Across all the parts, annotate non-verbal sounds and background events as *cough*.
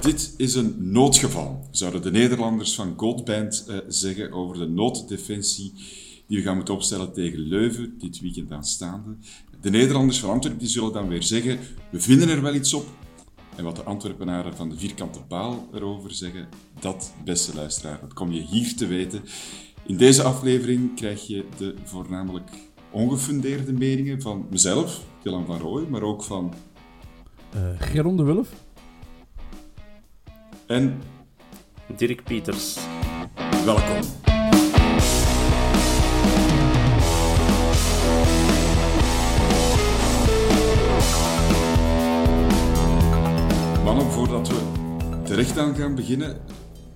Dit is een noodgeval, zouden de Nederlanders van Goldband uh, zeggen over de nooddefensie die we gaan moeten opstellen tegen Leuven dit weekend aanstaande. De Nederlanders van Antwerpen die zullen dan weer zeggen, we vinden er wel iets op. En wat de Antwerpenaren van de vierkante paal erover zeggen, dat, beste luisteraar, dat kom je hier te weten. In deze aflevering krijg je de voornamelijk ongefundeerde meningen van mezelf, Dylan van Rooij, maar ook van... Uh, Geron de Wulf. En Dirk Pieters. Welkom. Mannen, voordat we terecht aan gaan beginnen,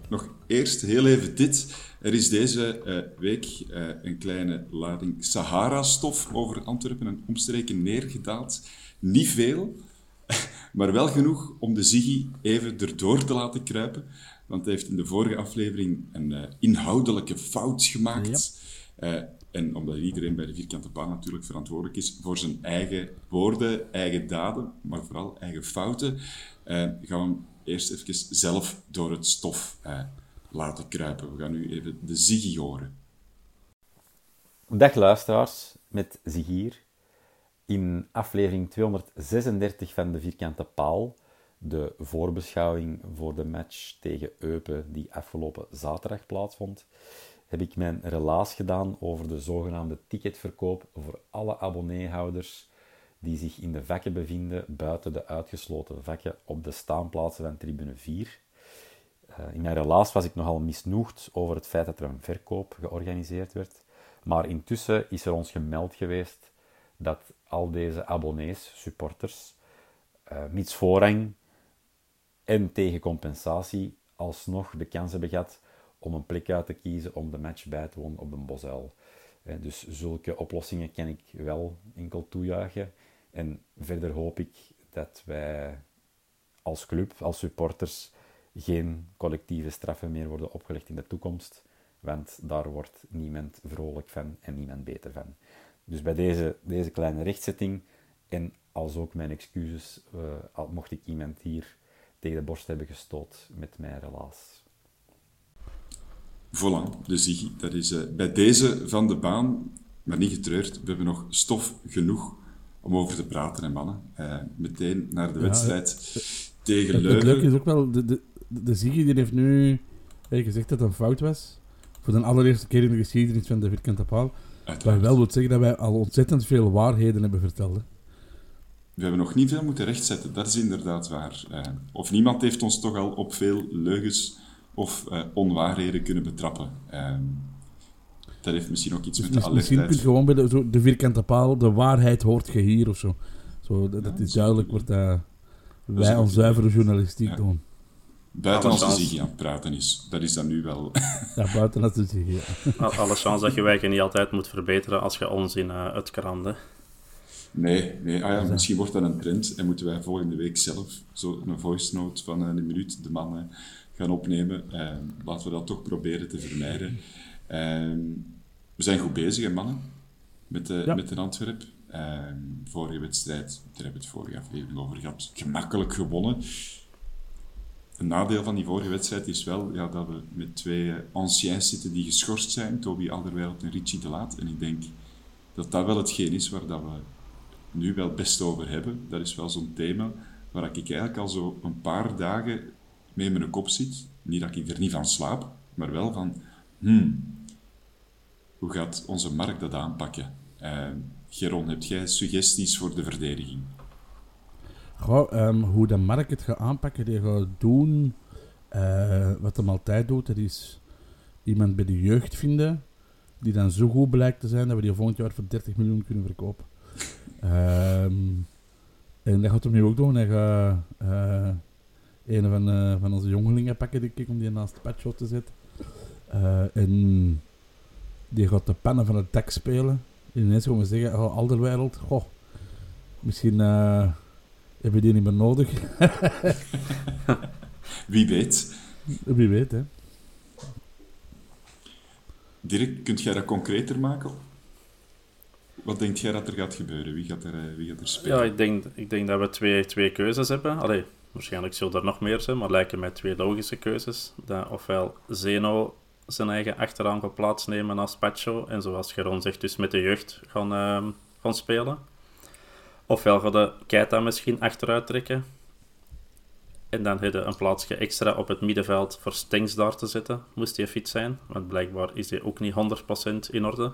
nog eerst heel even dit. Er is deze uh, week uh, een kleine lading Sahara-stof over Antwerpen en omstreken neergedaald. Niet veel, maar wel genoeg om de Ziggy even erdoor te laten kruipen. Want hij heeft in de vorige aflevering een uh, inhoudelijke fout gemaakt. Ja. Uh, en omdat iedereen bij de vierkante baan natuurlijk verantwoordelijk is voor zijn eigen woorden, eigen daden, maar vooral eigen fouten, uh, gaan we hem eerst even zelf door het stof laten kruipen. We gaan nu even de Ziggy horen. Dag luisteraars, met Ziggy in aflevering 236 van de Vierkante Paal, de voorbeschouwing voor de match tegen Eupen die afgelopen zaterdag plaatsvond, heb ik mijn relaas gedaan over de zogenaamde ticketverkoop voor alle abonneehouders die zich in de vakken bevinden buiten de uitgesloten vakken op de staanplaatsen van tribune 4. Eh, in mijn relaas was ik nogal misnoegd over het feit dat er een verkoop georganiseerd werd, maar intussen is er ons gemeld geweest dat al deze abonnees, supporters, uh, mits voorrang en tegen compensatie alsnog de kans hebben gehad om een plek uit te kiezen om de match bij te wonen op de Bosuil. Uh, dus zulke oplossingen kan ik wel enkel toejuichen. En verder hoop ik dat wij als club, als supporters, geen collectieve straffen meer worden opgelegd in de toekomst. Want daar wordt niemand vrolijk van en niemand beter van. Dus bij deze, deze kleine rechtzetting en als ook mijn excuses, uh, mocht ik iemand hier tegen de borst hebben gestoot met mijn relaas. Voilà, de Ziggy. Dat is uh, bij deze van de baan, maar niet getreurd. We hebben nog stof genoeg om over te praten, hè, mannen. Uh, meteen naar de ja, wedstrijd het, tegen het, Leuven. Het leuke is ook wel, de, de, de Ziggy die heeft nu gezegd dat het een fout was. Voor de allereerste keer in de geschiedenis van de vierkante paal. Wat wel wil zeggen dat wij al ontzettend veel waarheden hebben verteld. Hè? We hebben nog niet veel moeten rechtzetten, dat is inderdaad waar. Uh, of niemand heeft ons toch al op veel leugens of uh, onwaarheden kunnen betrappen. Uh, dat heeft misschien ook iets dus met de alertheid... Misschien kun je gewoon bij de, zo, de vierkante paal, de waarheid hoort je hier of zo. zo dat, ja, dat is duidelijk wordt dat wij ons zuivere journalistiek ja. doen. Buiten als de Ziggy aan het praten is. Dat is dan nu wel... ja, buiten als de Ziggy, ja. Alle chance dat je wijken niet altijd moet verbeteren als je onzin uh. Nee, nee. Ah, ja, misschien wordt dat een trend en moeten wij volgende week zelf zo een voice note van een minuut de mannen gaan opnemen. Uh, laten we dat toch proberen te vermijden. Ehm, we zijn goed bezig, hè, mannen, met, de, met de Antwerp. Ehm, vorige wedstrijd, daar hebben we het vorige aflevering over gehad, gemakkelijk gewonnen. Een nadeel van die vorige wedstrijd is wel ja, dat we met twee anciens zitten die geschorst zijn, Toby Alderweireld en Richie de Laat. En ik denk dat dat wel hetgeen is waar dat we nu wel best over hebben. Dat is wel zo'n thema waar ik eigenlijk al zo een paar dagen mee in mijn kop zit. Niet dat ik er niet van slaap, maar wel van, hmm, hoe gaat onze markt dat aanpakken? Uh, Geron, heb jij suggesties voor de verdediging? Um, hoe de markt het gaat aanpakken, die gaat doen uh, wat hem altijd doet. Dat is iemand bij de jeugd vinden die dan zo goed blijkt te zijn dat we die volgend jaar voor 30 miljoen kunnen verkopen. um, en dat gaat hem nu ook doen. Hij gaat uh, een van, uh, van onze jongelingen pakken, denk ik, om die naast de patch te zetten. En die gaat de pannen van het dak spelen. En ineens gaan we zeggen, oh, Alderwereld, goh, misschien hebben we die niet meer nodig. *laughs* Wie weet. Wie weet, hè. Dirk, kunt jij dat concreter maken? Wat denk jij dat er gaat gebeuren? Wie gaat er, wie gaat er spelen? Ja, ik denk, ik denk dat we twee, twee keuzes hebben. Allee, waarschijnlijk zullen er nog meer zijn, maar lijken mij twee logische keuzes. Dat ofwel Zeno zijn eigen achteraan gaat plaatsnemen als Pacho. En zoals Geron zegt, dus met de jeugd gaan, uh, gaan spelen. Ofwel gaat de Keita misschien achteruit trekken. En dan heb je een plaatsje extra op het middenveld voor Stengs daar te zetten, moest hij fit zijn. Want blijkbaar is hij ook niet 100% in orde.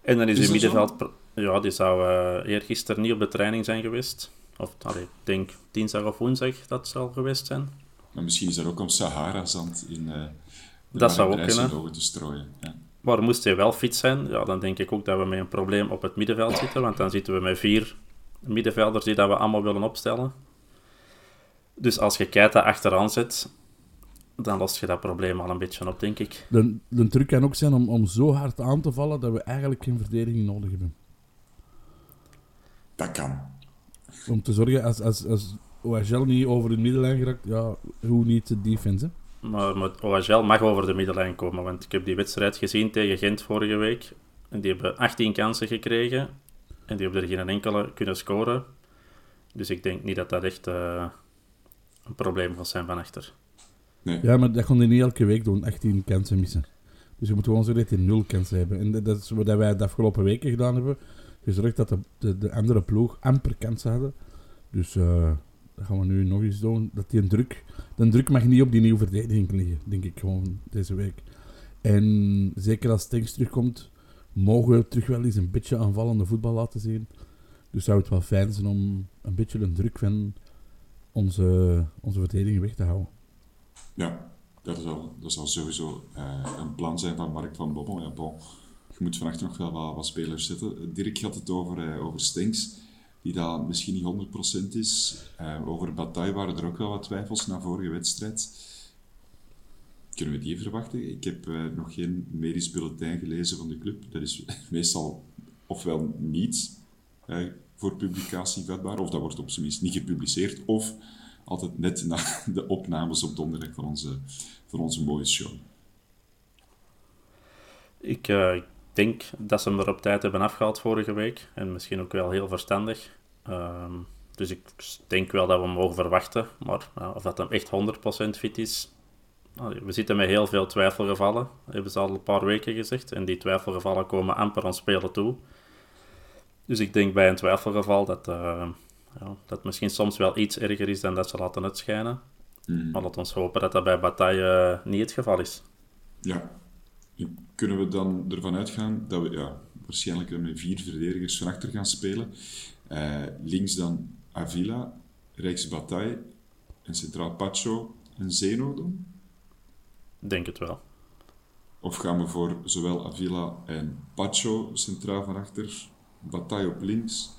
En dan is, is middenveld... Ja, die zou uh, eergisteren niet op de training zijn geweest. Of, allee, ik denk dinsdag of woensdag dat zal geweest zijn. Maar misschien is er ook om Sahara-zand in... Uh dat zou ook kunnen. te strooien. Ja. Maar moest hij wel fit zijn, ja, dan denk ik ook dat we met een probleem op het middenveld zitten. Want dan zitten we met vier middenvelders die dat we allemaal willen opstellen. Dus als je Keita achteraan zet, dan lost je dat probleem al een beetje op, denk ik. De, de truc kan ook zijn om, om zo hard aan te vallen dat we eigenlijk geen verdediging nodig hebben. Dat kan. Om te zorgen, als, als, als OHL niet over de middenlijn geraakt, ja, hoe niet de defense, maar, maar OHL mag over de middenlijn komen. Want ik heb die wedstrijd gezien tegen Gent vorige week. En die hebben 18 kansen gekregen. En die hebben er geen enkele kunnen scoren. Dus ik denk niet dat dat echt uh, een probleem gaat zijn van achter. Nee. Ja, maar dat kon hij niet elke week doen, 18 kansen missen. Dus je moet gewoon zorgen dat hij nul kansen hebben. En dat is wat wij de afgelopen weken gedaan hebben. Gezorgd dat de, de, de andere ploeg amper kansen hadden. Dus uh, dat gaan we nu nog eens doen. Dat die een druk, de druk mag niet op die nieuwe verdediging liggen, denk ik gewoon deze week. En zeker als Stenks terugkomt, mogen we terug wel eens een beetje aanvallende voetbal laten zien. Dus zou het wel fijn zijn om een beetje de druk van onze, onze verdediging weg te houden. Ja, dat zal, dat zal sowieso uh, een plan zijn van Mark van Bommel. Ja, bon, je moet vannacht nog wel wat, spelers zetten. Dirk had het over, uh, over Stenks die dat misschien niet 100% is. Uh, over Bataille waren er ook wel wat twijfels na vorige wedstrijd. Kunnen we die verwachten? Ik heb uh, nog geen medisch bulletin gelezen van de club. Dat is *laughs* meestal ofwel niet uh, voor publicatie vatbaar, of dat wordt op zijn minst niet gepubliceerd, of altijd net na *laughs* de opnames op donderdag van onze, van onze mooie show. Ik denk dat ze hem er op tijd hebben afgehaald vorige week. En misschien ook wel heel verstandig. Um, dus ik denk wel dat we hem mogen verwachten. Maar uh, of dat hem echt 100% fit is... we zitten met heel veel twijfelgevallen. Hebben ze al een paar weken gezegd. En die twijfelgevallen komen amper aan spelen toe. Dus ik denk bij een twijfelgeval dat, uh, ja, dat misschien soms wel iets erger is dan dat ze laten uitschijnen. Mm. Maar laten we hopen dat dat bij Bataille uh, niet het geval is. Ja, kunnen we dan ervan uitgaan dat we ja, waarschijnlijk met vier verdedigers van achter gaan spelen. Uh, links dan Avila, rechts Bataille en centraal Pacho en Zeno doen? Denk het wel. Of gaan we voor zowel Avila en Pacho centraal van achter, Bataille op links,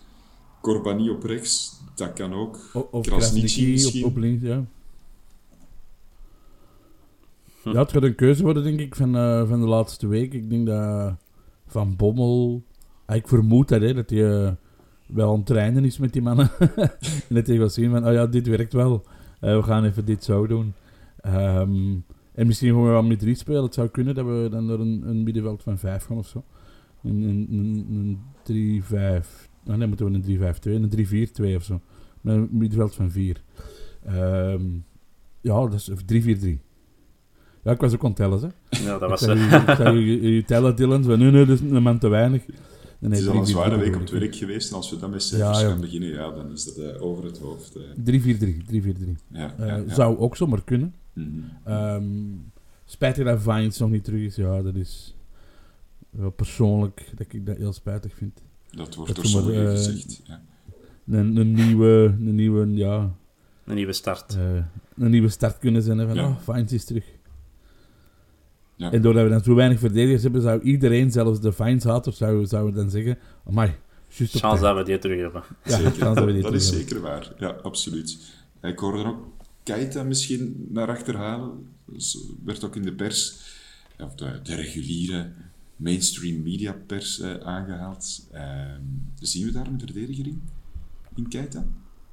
Corbani op rechts, dat kan ook. of op, op links, ja. Ja, het gaat een keuze worden, denk ik, van, uh, van de laatste week. Ik denk dat Van Bommel... Ah, ik vermoed dat, hè, dat hij uh, wel aan het trainen is met die mannen. *laughs* Net tegen zien van, oh ja, dit werkt wel. Eh, we gaan even dit zo doen. Ehm, en misschien gewoon wel met drie spelen. Het zou kunnen dat we dan door een, een middenveld van vijf gaan of zo. Een, een, een, een 3-5. Nou, nee, moeten we een 3-5-2, een 3-4-2 of zo. Met een middenveld van vier. Ehm, ja, dat is 3-4-3. Ja, ik was ook aan het tellen, hè. Ja, dat was... Ik zou je- ik zou je, tellen, Dylan. Zo, nee, nee, dat is een man te weinig. Nee, Het is al een 3-4-3 zware week op het werk geweest en als we dan met cijfers Ja, ja. gaan beginnen, ja, dan is dat eh, over het hoofd. eh. 3-4-3, 3-4-3. ja, Eh, ja, ja. Zou ook zomaar kunnen. Mhm. Ehm spijtig dat Vines nog niet terug is. Ja, dat is wel persoonlijk dat ik dat heel spijtig vind. Dat wordt dat door we sommigen eh, gezegd. Ja. Een, een, nieuwe, een, nieuwe, ja, Een nieuwe start. eh, een nieuwe start kunnen zijn. hè, Van, Ja. oh, Vines is terug. Ja. En doordat we dan zo weinig verdedigers hebben, zou iedereen, zelfs de Vines-haters, zou, zou dan zeggen... Amai, juist op Chance dat we die terug hebben. Ja, Zeker, dat we die dat is hebben. zeker waar. Ja, absoluut. Ik hoorde ook Keita misschien naar achter halen. Dus werd ook in de pers, of de, de reguliere mainstream media pers eh, aangehaald. Ehm, zien we daar een verdediger in? In Keita?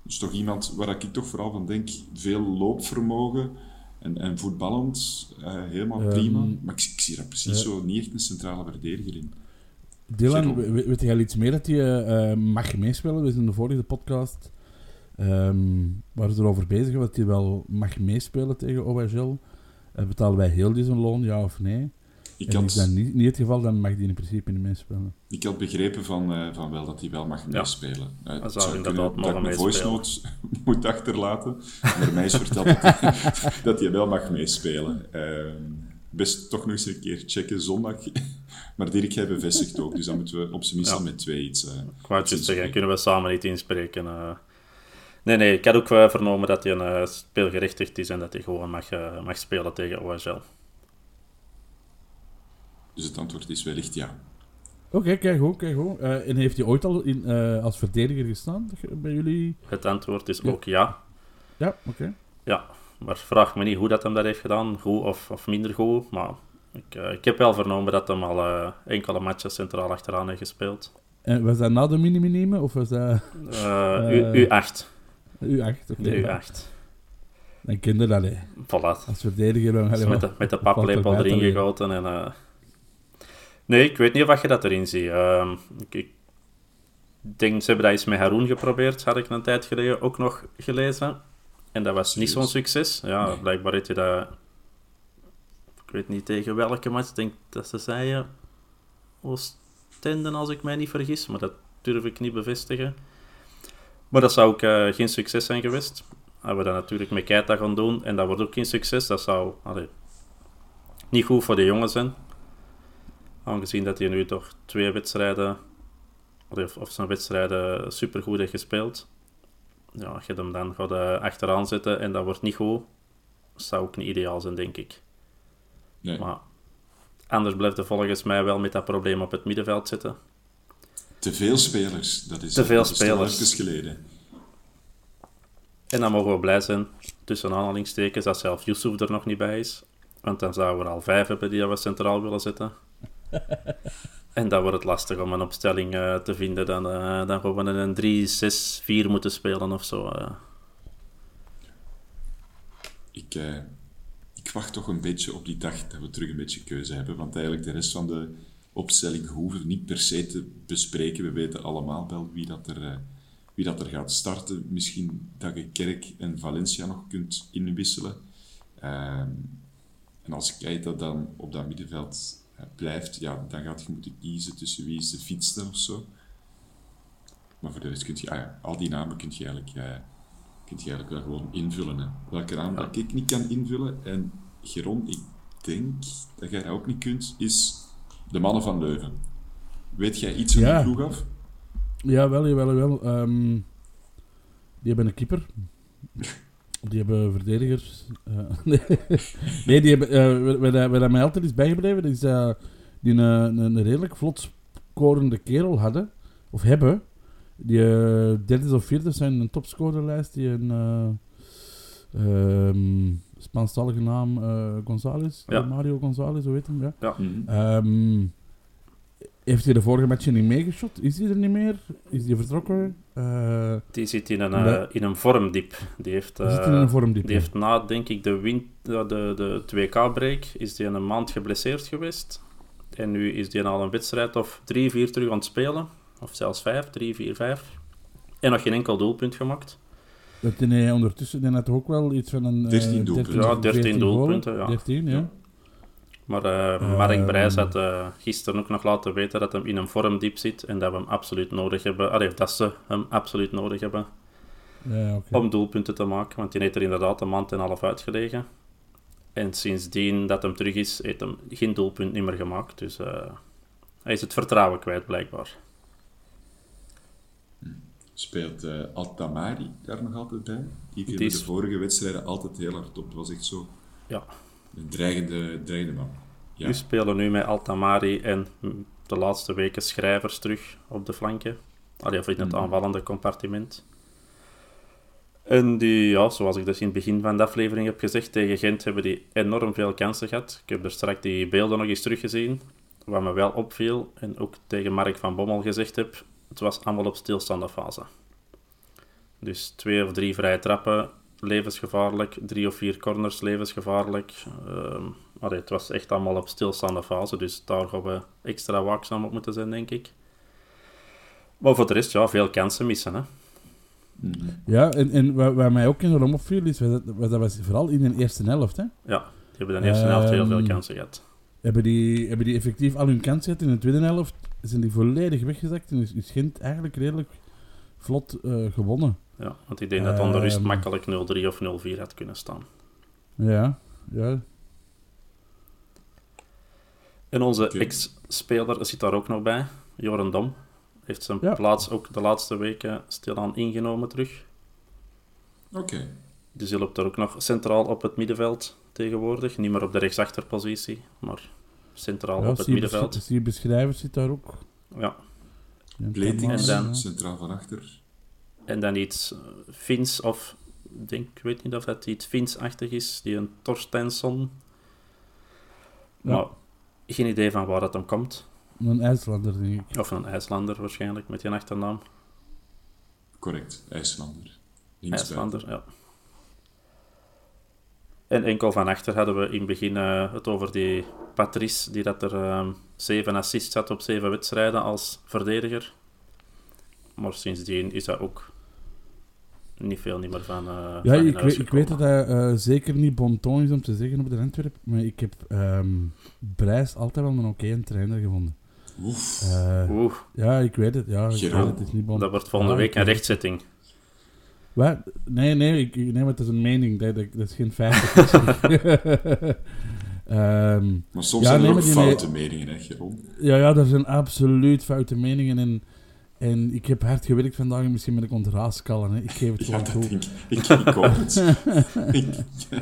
Dus toch iemand waar ik toch vooral van denk, veel loopvermogen en, en voetballend, eh, helemaal prima. Maar ik, ik zie daar precies zo niet echt een centrale verdediger in. Dylan, we- weet jij iets meer dat je eh, mag meespelen? Dus in de vorige podcast ehm waren ze erover bezig dat hij wel mag meespelen tegen OHL. Uh, betalen wij heel die zijn loon, ja of nee? Ik had, is dat niet, niet het geval, dan mag die in principe niet meespelen. Ik had begrepen van, eh, van wel dat hij wel mag Ja. meespelen. Eh, het zou zou inderdaad kunnen dat ik mijn voice meespelen. note *laughs* moet achterlaten. Maar mij is verteld *laughs* dat hij, wel mag meespelen. Ehm, best toch nog eens een keer checken zondag. *laughs* Maar Dirk, jij bevestigt ook, dus dan moeten we op zijn minst Ja. al met twee iets... eh, Ik wou het zeggen, kunnen we samen niet inspreken. eh. Nee, nee, ik had ook eh, vernomen dat hij een eh, speelgerechtigd is en dat hij gewoon mag, eh, mag spelen tegen OHL. Dus het antwoord is wellicht ja. Oké, kijk goed, kijk goed. Eh, en heeft hij ooit al in, eh, als verdediger gestaan bij jullie? Het antwoord is Ja. ook ja. Ja, oké. Ja, maar vraag me niet hoe dat hem dat heeft gedaan, goed of, of minder goed. Maar ik, eh, ik heb wel vernomen dat hij al eh, enkele matches centraal achteraan heeft gespeeld. En was dat na de mini-minime of was dat *laughs* U, U8. U8? Oké. De U8. Dan kende dat, hè. Voilà. Als verdediger... Dan, Dus met, de, met de *laughs* paplepel erin gegoten. En, eh, Nee, ik weet niet of je dat erin ziet. Ehm, ik, ik denk, ze hebben dat eens met Haroon geprobeerd, had ik een tijd geleden ook nog gelezen. En dat was niet zo'n succes. Ja, Nee. blijkbaar heeft je dat... Ik weet niet tegen welke match. Ik denk dat ze zeiden... Oostende, als ik mij niet vergis. Maar dat durf ik niet bevestigen. Maar dat zou ook eh, geen succes zijn geweest. Als we dat natuurlijk met Keita gaan doen en dat wordt ook geen succes, dat zou allee, niet goed voor de jongen zijn. Aangezien dat hij nu toch twee wedstrijden, of, of zijn wedstrijden supergoed heeft gespeeld. Ja, als je hem dan gaat eh, achteraan zetten en dat wordt niet goed, zou ook niet ideaal zijn, denk ik. Nee, Maar anders blijft hij volgens mij wel met dat probleem op het middenveld zitten. te veel spelers. Dat is, Te veel dat spelers. geleden. En dan mogen we blij zijn, tussen aanhalingstekens, dat zelf Yusuf er nog niet bij is. Want dan zouden we er al vijf hebben die we centraal willen zetten. *laughs* en dan wordt het lastig om een opstelling eh, te vinden. Dan, eh, dan gaan een 3-6-4 moeten spelen of zo. eh. Ik, ik wacht toch een beetje op die dag dat we terug een beetje keuze hebben. Want eigenlijk de rest van de opstelling hoeven we niet per se te bespreken. We weten allemaal wel wie dat er, wie dat er gaat starten. Misschien dat je Kerk en Valencia nog kunt inwisselen. Ehm, en als Keita dan op dat middenveld blijft, ja, dan gaat je moeten kiezen tussen wie is de fietste of zo. Maar voor de rest kun je, ah ja, al die namen kun je eigenlijk, eh, kun je eigenlijk wel gewoon invullen. Hè. Welke naam dat ik niet kan invullen, en Geron, ik denk dat jij dat ook niet kunt, is de mannen van Leuven. Weet jij iets van Ja. die ploeg af? Ja, wel, jawel, jawel. Ehm, die hebben een keeper. *laughs* Die hebben verdedigers. eh, *laughs* nee. nee, die hebben... eh wat, wat, wat mij altijd is bijgebleven, is dat die een, een, redelijk vlot scorende kerel hadden. Of hebben. Die eh, derde of vierde zijn een topscorerlijst. Die een... eh ehm, Spaanstalige naam eh González. Ja. Mario González, hoe heet hem? Ja. ja. Mhm. Ehm, Heeft hij de vorige match niet meegeschot? Is hij er niet meer? Is hij vertrokken? Eh, Die zit in een, in een vormdiep. Die heeft, hij zit eh, in een vormdiep. die heeft na, denk ik, de, win- de, de 2K-break, is die een maand geblesseerd geweest. En nu is die al een wedstrijd of drie, vier terug aan het spelen. Of zelfs vijf, drie, vier, vijf. En nog geen enkel doelpunt gemaakt. Dat hij ondertussen die had ook wel iets van een... eh, 13 doelpunten. Ja, 13 14 doelpunten, ja. 13, ja. Maar eh Ehm. Mark Brijs had eh, gisteren ook nog laten weten dat hij in een vormdiep zit. En dat we hem absoluut nodig hebben. Allee, dat ze hem absoluut nodig hebben. Ja, om doelpunten te maken, want die heeft er inderdaad een maand en een half uitgelegen. En sindsdien dat hem terug is, heeft hem geen doelpunt niet meer gemaakt. Dus eh, hij is het vertrouwen kwijt, blijkbaar. Speelt eh Altamari daar nog altijd bij? Die viel Die de is- vorige wedstrijden altijd heel hard op. Het was echt zo Ja. Een dreigende, dreigende man. Ja. We spelen nu met Altamari en de laatste weken schrijvers terug op de flanken. Allee, of in het aanvallende compartiment. En die, ja, zoals ik dus in het begin van de aflevering heb gezegd, tegen Gent hebben die enorm veel kansen gehad. Ik heb er straks die beelden nog eens teruggezien. Wat me wel opviel, en ook tegen Mark van Bommel gezegd heb, het was allemaal op stilstaande fase. Dus twee of drie vrije trappen, levensgevaarlijk. Drie of vier corners, levensgevaarlijk. Ehm allee, het was echt allemaal op stilstaande fase, dus daar gaan we extra waakzaam op moeten zijn, denk ik. Maar voor de rest, ja, veel kansen missen, hè. Ja, en, en wat, wat mij ook enorm opviel is, wat dat was vooral in de eerste helft, hè. Ja, die hebben de eerste helft heel veel Ehm, kansen gehad. Hebben die, hebben die effectief al hun kans gehad in de tweede helft? Zijn die volledig weggezakt en is, is Gent eigenlijk redelijk vlot eh, gewonnen? Ja, want ik denk dat onder rust ehm, makkelijk 0-3 of 0-4 had kunnen staan. Ja, ja. En onze ex-speler zit daar ook nog bij, Joren Dom. Heeft zijn Ja. plaats ook de laatste weken stilaan ingenomen terug. Oké. Dus die loopt daar ook nog centraal op het middenveld tegenwoordig. Niet meer op de rechtsachterpositie, maar centraal ja op het middenveld. besch- zie beschrijvers zit daar ook. Ja. Bletings, En dan- centraal van achter. En dan iets eh, Fins, of ik denk, ik weet niet of dat iets Fins-achtig is, die een Torstensson. Ja. Maar geen idee van waar dat hem komt. Een IJslander, denk ik. Of een IJslander waarschijnlijk, met die achternaam. Correct, IJslander. IJslander, ja. En enkel van achter hadden we in het begin eh, het over die Patrice, die dat er ehm, zeven assists had op zeven wedstrijden als verdediger. Maar sindsdien is dat ook niet veel niet meer van. eh Ja, van ik weet, ik weet dat hij eh, zeker niet bon ton is om te zeggen op de Antwerp, maar ik heb ehm Brijs altijd wel een oké trainer gevonden. Oef. Oeh, ja, ik weet het. Ja, ik weet het, het is niet bon. dat wordt volgende week een weet rechtzetting. Wat? Nee, nee, ik, nee, maar het is een mening. Dat, dat, dat is geen feit. *laughs* *laughs* Ehm, Maar soms Ja, zijn er ook foute meningen, hè, Geron? ja, ja, er zijn absoluut foute meningen. En, en ik heb hard gewerkt vandaag en misschien ben ik ontraaskallen. Hè. Ik geef het *laughs* Ja, gewoon toe. denk ik. Ik, ik het.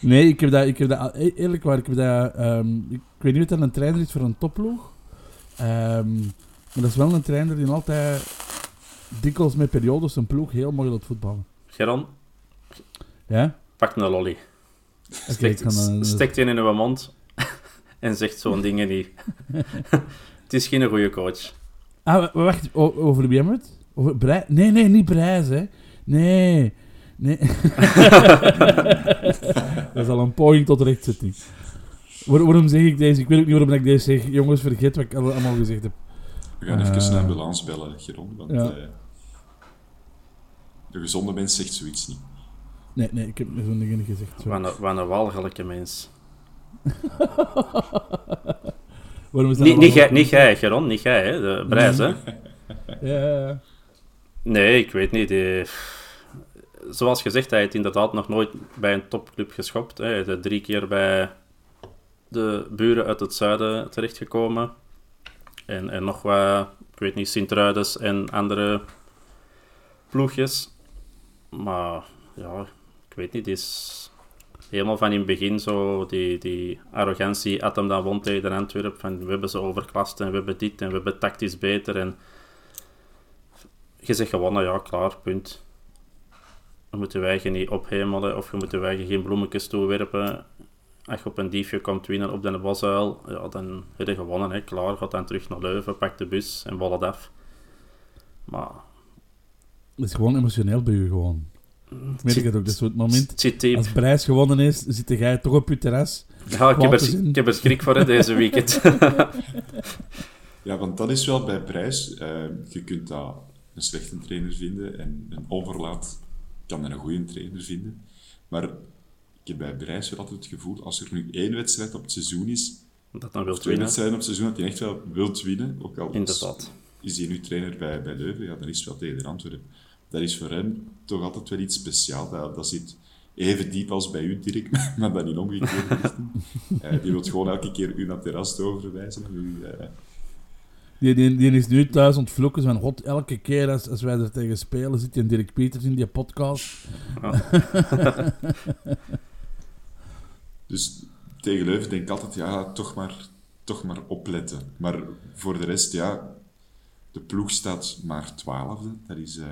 Nee, ik heb dat, ik heb dat e- eerlijk waar, ik heb dat, ehm, ik weet niet of dat een trainer is voor een topploeg. Ehm, maar dat is wel een trainer die altijd dikwijls met periodes een ploeg heel mooi laat voetballen. Geron, Ja? pak een lolly. Steekt kan, eh, steekt die in uw mond *laughs* en zegt zo'n dingen niet. *laughs* het is geen goede coach. Ah, wa- wacht, over wie hebben we het? Nee, nee, niet Brijs, hè. Nee. Nee. *laughs* dat is al een poging tot rechtzetting. Waar- waarom zeg ik deze? Ik weet ook niet waarom ik deze zeg. Jongens, vergeet wat ik al- allemaal gezegd heb. We gaan even Eh. een ambulance bellen, Geron. Want Ja. eh, de gezonde mens zegt zoiets niet. Nee, nee, ik heb zo'n dingen niet gezegd. Wat een, walgelijke mens. *laughs* Waarom is dat Niet, jij, niet jij, Geron, niet jij, hè, de Brijs, hè? *laughs* Ja. Nee, ik weet niet. Die... Zoals gezegd, hij heeft inderdaad nog nooit bij een topclub geschopt. Hè. Hij is drie keer bij de buren uit het zuiden terechtgekomen. En, en nog wat, ik weet niet, Sint-Truidens en andere ploegjes. Maar ja, ik weet niet, die is helemaal van in het begin zo, die, die arrogantie had hem dan won tegen de Antwerp. Van we hebben ze overklast en we hebben dit en we hebben tactisch beter. En je zegt gewonnen, ja, klaar, punt. Dan moeten wij je niet ophemelen of je wij je geen bloemetjes toewerpen. Als je op een diefje komt winnen op de bosuil, ja, dan heb je gewonnen. Hè. Klaar, gaat dan terug naar Leuven, pakt de bus en het af. Maar Het is gewoon emotioneel bij u gewoon. Ik weet het ook, dat is zo het moment... Als prijs gewonnen is, zit jij toch op je terras. Ja, ik heb, er, ik heb er schrik voor hè, deze weekend. *laughs* Ja, want dat is wel bij prijs. eh, je kunt dat een slechte trainer vinden en een overlaat kan er een goede trainer vinden. Maar ik heb bij altijd het gevoel, als er nu één wedstrijd op het seizoen is, dat dan wilt twee winnen. wedstrijden op het seizoen, dat hij echt wel wilt winnen, ook al is, Inderdaad. is hij nu trainer bij, bij Leuven, ja, dan is het wel tegen de Antwerpen. Dat is voor hem toch altijd wel iets speciaals. Dat, dat zit even diep als bij u, Dirk, *laughs* maar dan in omgekeerde richting. *laughs* Eh, die wil gewoon elke keer u naar het terras overwijzen. U, eh, Die, die, die is nu thuis ontvloeken van god, elke keer als, als wij er tegen spelen, zit die Dirk Peters in die podcast. *laughs* Dus tegen Leuven denk ik altijd, ja, toch maar, toch maar opletten. Maar voor de rest, ja, de ploeg staat maar twaalfde. Dat is, eh,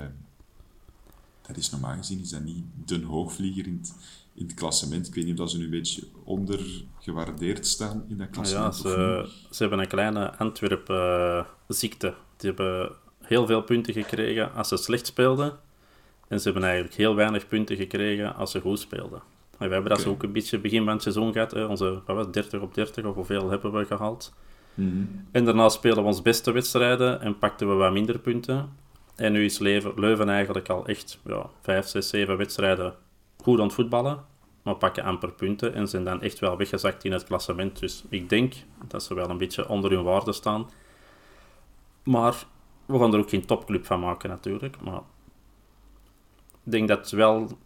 dat is normaal gezien is dat niet de hoogvlieger in het, in het klassement. Ik weet niet of dat ze nu een beetje ondergewaardeerd staan in dat Ja, klassement. of ze, ze hebben een kleine Antwerp-ziekte. die hebben heel veel punten gekregen als ze slecht speelden. En ze hebben eigenlijk heel weinig punten gekregen als ze goed speelden. Wij hebben dat zo ook een beetje begin van het seizoen gehad. Hè. Onze wat was het, 30 op 30 of hoeveel hebben we gehaald. Mhm. En daarna spelen we ons beste wedstrijden en pakten we wat minder punten. En nu is Leuven, Leuven eigenlijk al echt ja, 5, 6, 7 wedstrijden goed aan het voetballen. Maar pakken amper punten en zijn dan echt wel weggezakt in het klassement. Dus ik denk dat ze wel een beetje onder hun waarde staan. Maar we gaan er ook geen topclub van maken natuurlijk. Maar ik denk dat het wel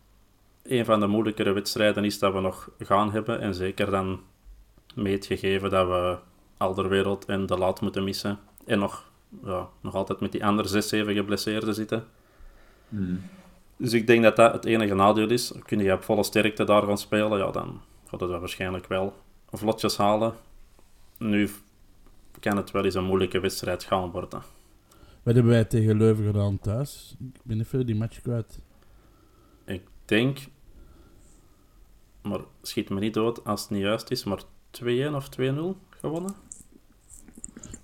een van de moeilijkere wedstrijden is dat we nog gaan hebben. En zeker dan met het gegeven dat we Alderwereld en De Laat moeten missen. En nog, ja, nog altijd met die andere zes, zeven geblesseerden zitten. Dus ik denk dat dat het enige nadeel is. Kun je op volle sterkte daar gaan spelen, ja, dan gaat het dat waarschijnlijk wel vlotjes halen. Nu kan het wel eens een moeilijke wedstrijd gaan worden. Wat hebben wij tegen Leuven gedaan thuis? Ik ben even die match kwijt. Ik denk, maar schiet me niet dood als het niet juist is, maar 2-1 of 2-0 gewonnen.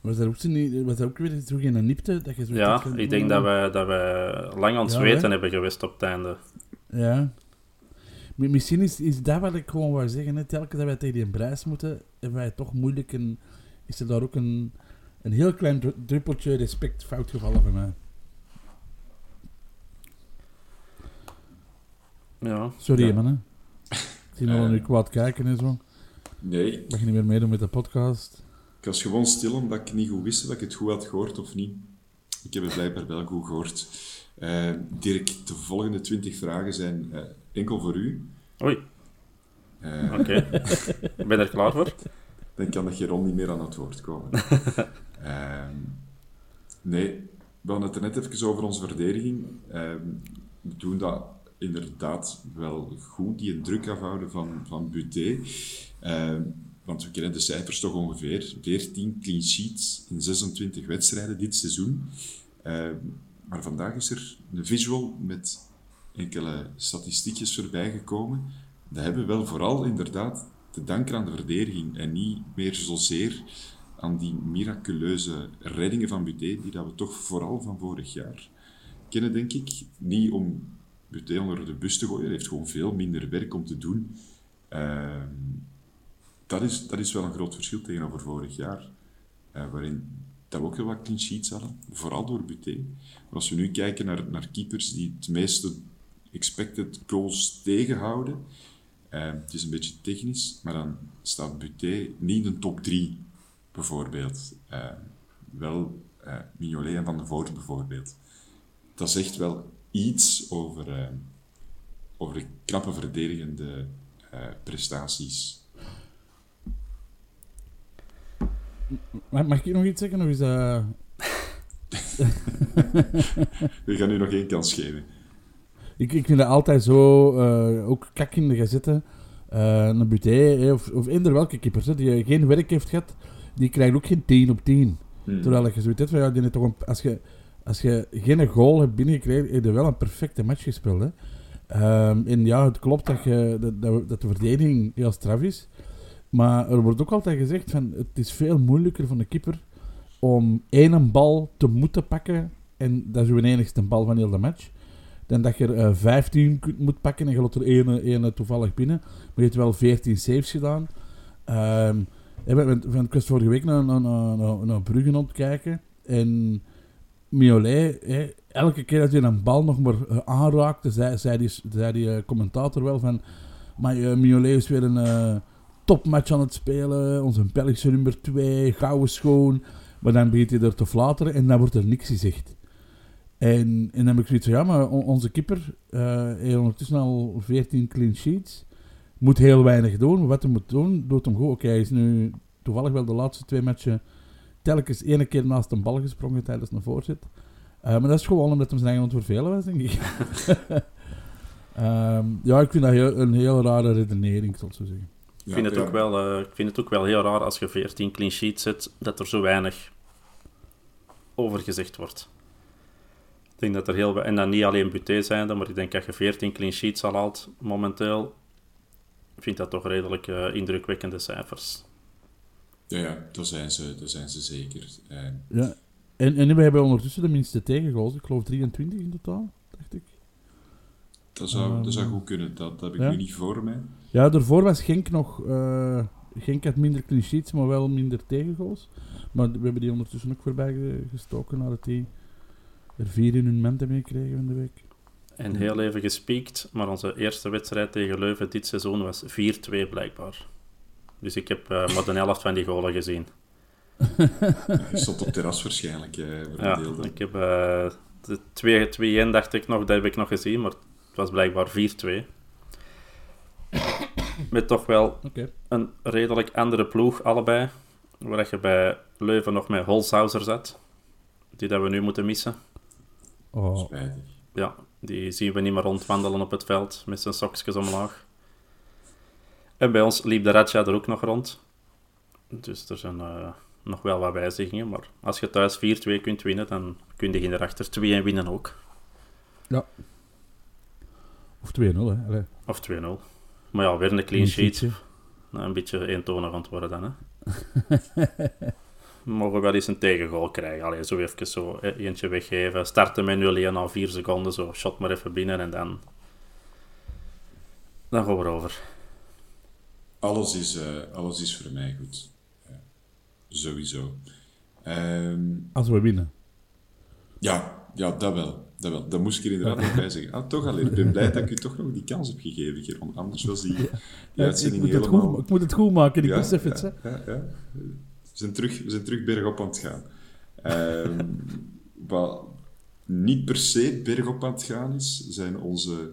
Was dat ook, niet, was dat ook weer terug in een nipte? Dat je zo Ja, ik denk dat wij, dat wij lang aan het Ja, hè? hebben geweest op het einde. Ja. Mi- Misschien is, is dat wat ik gewoon wou zeggen. Hè. Telkens dat wij tegen die prijs moeten, hebben wij toch moeilijk een... Is er daar ook een, een heel klein dru- druppeltje respect fout gevallen van mij. Ja, Sorry, Ja. mannen. Ik zie nog Eh. nu kwaad kijken en zo. Nee, mag niet meer meedoen met de podcast. ik was gewoon stil omdat ik niet goed wist of ik het goed had gehoord of niet. Ik heb het blijkbaar wel goed gehoord. Eh, Dirk, de volgende 20 vragen zijn eh, enkel voor u. oei, Eh, oké. Ik ben er klaar voor. dan kan de Geron niet meer aan het woord komen. *laughs* Ehm, nee, we hadden het er net even over onze verdediging. Ehm, we doen dat inderdaad wel goed, die druk afhouden van, van Buté. Ehm, want we kennen de cijfers toch ongeveer. 14 clean sheets in 26 wedstrijden dit seizoen. Ehm, maar vandaag is er een visual met enkele statistiekjes voorbij gekomen. Dat hebben we wel vooral inderdaad te danken aan de verdediging en niet meer zozeer aan die miraculeuze reddingen van Buté, die dat we toch vooral van vorig jaar kennen, denk ik. Niet om Buté onder de bus te gooien, hij heeft gewoon veel minder werk om te doen. Ehm, dat, is, dat is wel een groot verschil tegenover vorig jaar, eh, waarin dat we ook heel wat clean sheets hadden, vooral door Buté. Maar als we nu kijken naar, naar keepers die het meeste expected goals tegenhouden, eh, het is een beetje technisch, maar dan staat Buté niet in de top 3, bijvoorbeeld. Eh, wel eh Mignolet en Van de Voort, bijvoorbeeld. Dat zegt wel iets over, eh, over de knappe verdedigende eh, prestaties. Mag, mag ik nog iets zeggen? Of is dat... *laughs* We gaan nu nog één kans geven. Ik, ik vind dat altijd zo, eh, ook kak in de gazetten. een Buté, of, of eender welke keeper, hè, die geen werk heeft gehad, die krijgt ook geen 10 op 10. Terwijl je zoiets hebt van, ja, die heeft toch een, als, je, als je geen goal hebt binnengekregen, heb je wel een perfecte match gespeeld. Hè. Ehm, en ja, het klopt dat, je, dat, dat, de verdediging heel straf is. Maar er wordt ook altijd gezegd van het is veel moeilijker voor de keeper om één bal te moeten pakken en dat is uw enigste bal van heel de match. Dan dat je er eh, 15 kunt, moet pakken en je laat er ene, ene toevallig binnen. Maar je hebt wel 14 saves gedaan. Ehm ik was vorige week naar, naar, naar, naar, naar Brugge aan het kijken. En Miolet, elke keer dat hij een bal nog maar eh, aanraakte, zei, zei die, zei eh, commentator wel van... Maar eh, Miolet is weer een topmatch aan het spelen. Onze Belgische nummer 2, gouden schoon. Maar dan begint hij er te flateren en dan wordt er niks gezegd. En, en dan heb ik zoiets van, ja, maar on- onze keeper eh heeft ondertussen al 14 clean sheets. Moet heel weinig doen. Wat hij moet doen, doet hem goed. Oké, hij is nu toevallig wel de laatste twee matchen telkens ene keer naast een bal gesprongen tijdens een voorzet. Eh, maar dat is gewoon omdat hij zijn eigen vervelen was, denk ik. *laughs* Ehm, ja, ik vind dat heel, een heel rare redenering, zal ik zo zeggen. Ik vind, het ook wel, eh, ik vind het ook wel heel raar als je 14 clean sheets zet, dat er zo weinig over gezegd wordt. Ik denk dat er heel en dan niet alleen Buté zijnde, maar ik denk dat je 14 clean sheets al haalt momenteel. Ik vind dat toch redelijk eh, indrukwekkende cijfers. Ja, ja, dat zijn ze, dat zijn ze zeker. Eh, Ja. En, en we hebben ondertussen de minste tegengoals. Ik geloof 23 in totaal, dacht ik. dat, zou, dat zou Ehm, goed kunnen, dat, dat heb ik ja. nu niet voor mij. Ja, daarvoor was Genk nog... eh Genk had minder clean sheets, maar wel minder tegengoals. Maar we hebben die ondertussen ook voorbij ge- gestoken nadat die er vier in hun ment hebben gekregen in de week. En heel even gespiekt, maar onze eerste wedstrijd tegen Leuven dit seizoen was 4-2 blijkbaar. Dus ik heb eh, maar de helft van die goalen gezien. Je stond op terras waarschijnlijk. eh, Ja, ik heb eh, de 2-1 dacht ik nog, dat heb ik nog gezien, maar het was blijkbaar 4-2. Met toch wel Oké. een redelijk andere ploeg, allebei. Waar je bij Leuven nog met Holshouser zat. Die dat we nu moeten missen. Oh, Spijtig. Ja, die zien we niet meer rondwandelen op het veld met zijn sokjes omlaag. En bij ons liep de Raja er ook nog rond. Dus er zijn eh, nog wel wat wijzigingen. Maar als je thuis 4-2 kunt winnen, dan kun je hierachter 2-1 winnen ook. of 2-0, hè. Allee, Of 2-0. Maar ja, weer een clean sheet. Nou, een beetje eentonig aan het worden dan, hè. *laughs* We mogen wel eens een tegengoal krijgen. Allee, zo even zo eh, eentje weggeven. Starten met 0-1 na 4 seconden. Zo, shot maar even binnen en dan... Dan gaan we erover. Alles is, eh, alles is voor mij goed. Ja, sowieso. Ehm, Als we winnen. ja, ja, dat wel. Dat wel. Dat moest ik er inderdaad nog bij zeggen. Ah, toch al, ik ben blij dat ik u toch nog die kans heb gegeven, Geron. Anders was die, die Ja, ik, uitzending het helemaal... goed, ik moet het goed maken, ik Ja, besef het. hè. ja. We, zijn terug, we zijn terug bergop aan het gaan. Ehm, *laughs* wat niet per se bergop aan het gaan is, zijn onze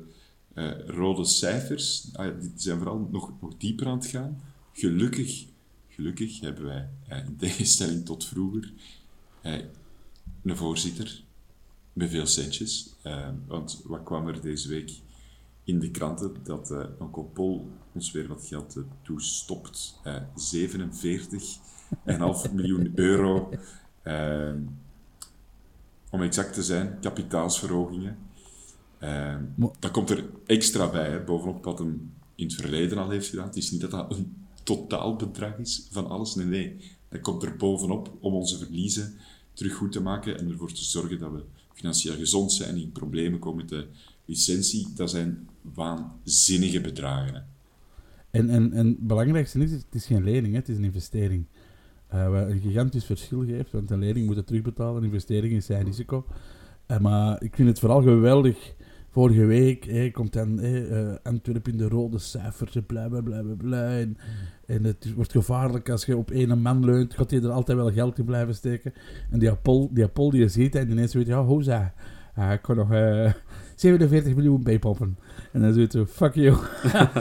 eh, rode cijfers. Ah, die zijn vooral nog, nog dieper aan het gaan. Gelukkig, gelukkig hebben wij, eh, in tegenstelling tot vroeger, eh, een voorzitter met veel centjes. Want wat kwam er deze week in de kranten? Dat eh Onkel Pol ons weer wat geld toestopt. Eh 47,5 *laughs* miljoen euro. om exact te zijn, kapitaalsverhogingen. Eh, Maar- dat komt er extra bij, hè, bovenop wat hem in het verleden al heeft gedaan. Het is niet dat dat een totaalbedrag is van alles. Nee, nee. Dat komt er bovenop om onze verliezen terug goed te maken en ervoor te zorgen dat we financieel gezond zijn, niet in problemen komen met de licentie. Dat zijn waanzinnige bedragen. Hè. En, en, en het belangrijkste is, het is geen lening, hè, het is een investering. Eh, wat een gigantisch verschil geeft, want een lening moet het terugbetalen, een investering is zijn risico. Eh, maar ik vind het vooral geweldig. Vorige week komt dan eh, Antwerpen in de rode cijfers, en bla bla bla bla bla. En, en het wordt gevaarlijk als je op één man leunt, gaat hij er altijd wel geld in blijven steken. En die Apol die, Apol die je ziet, en ineens weet je, ja, hoza, ah, ik kan nog eh *laughs* 47 miljoen bijpoppen. En dan zoiets zo, fuck you. *laughs*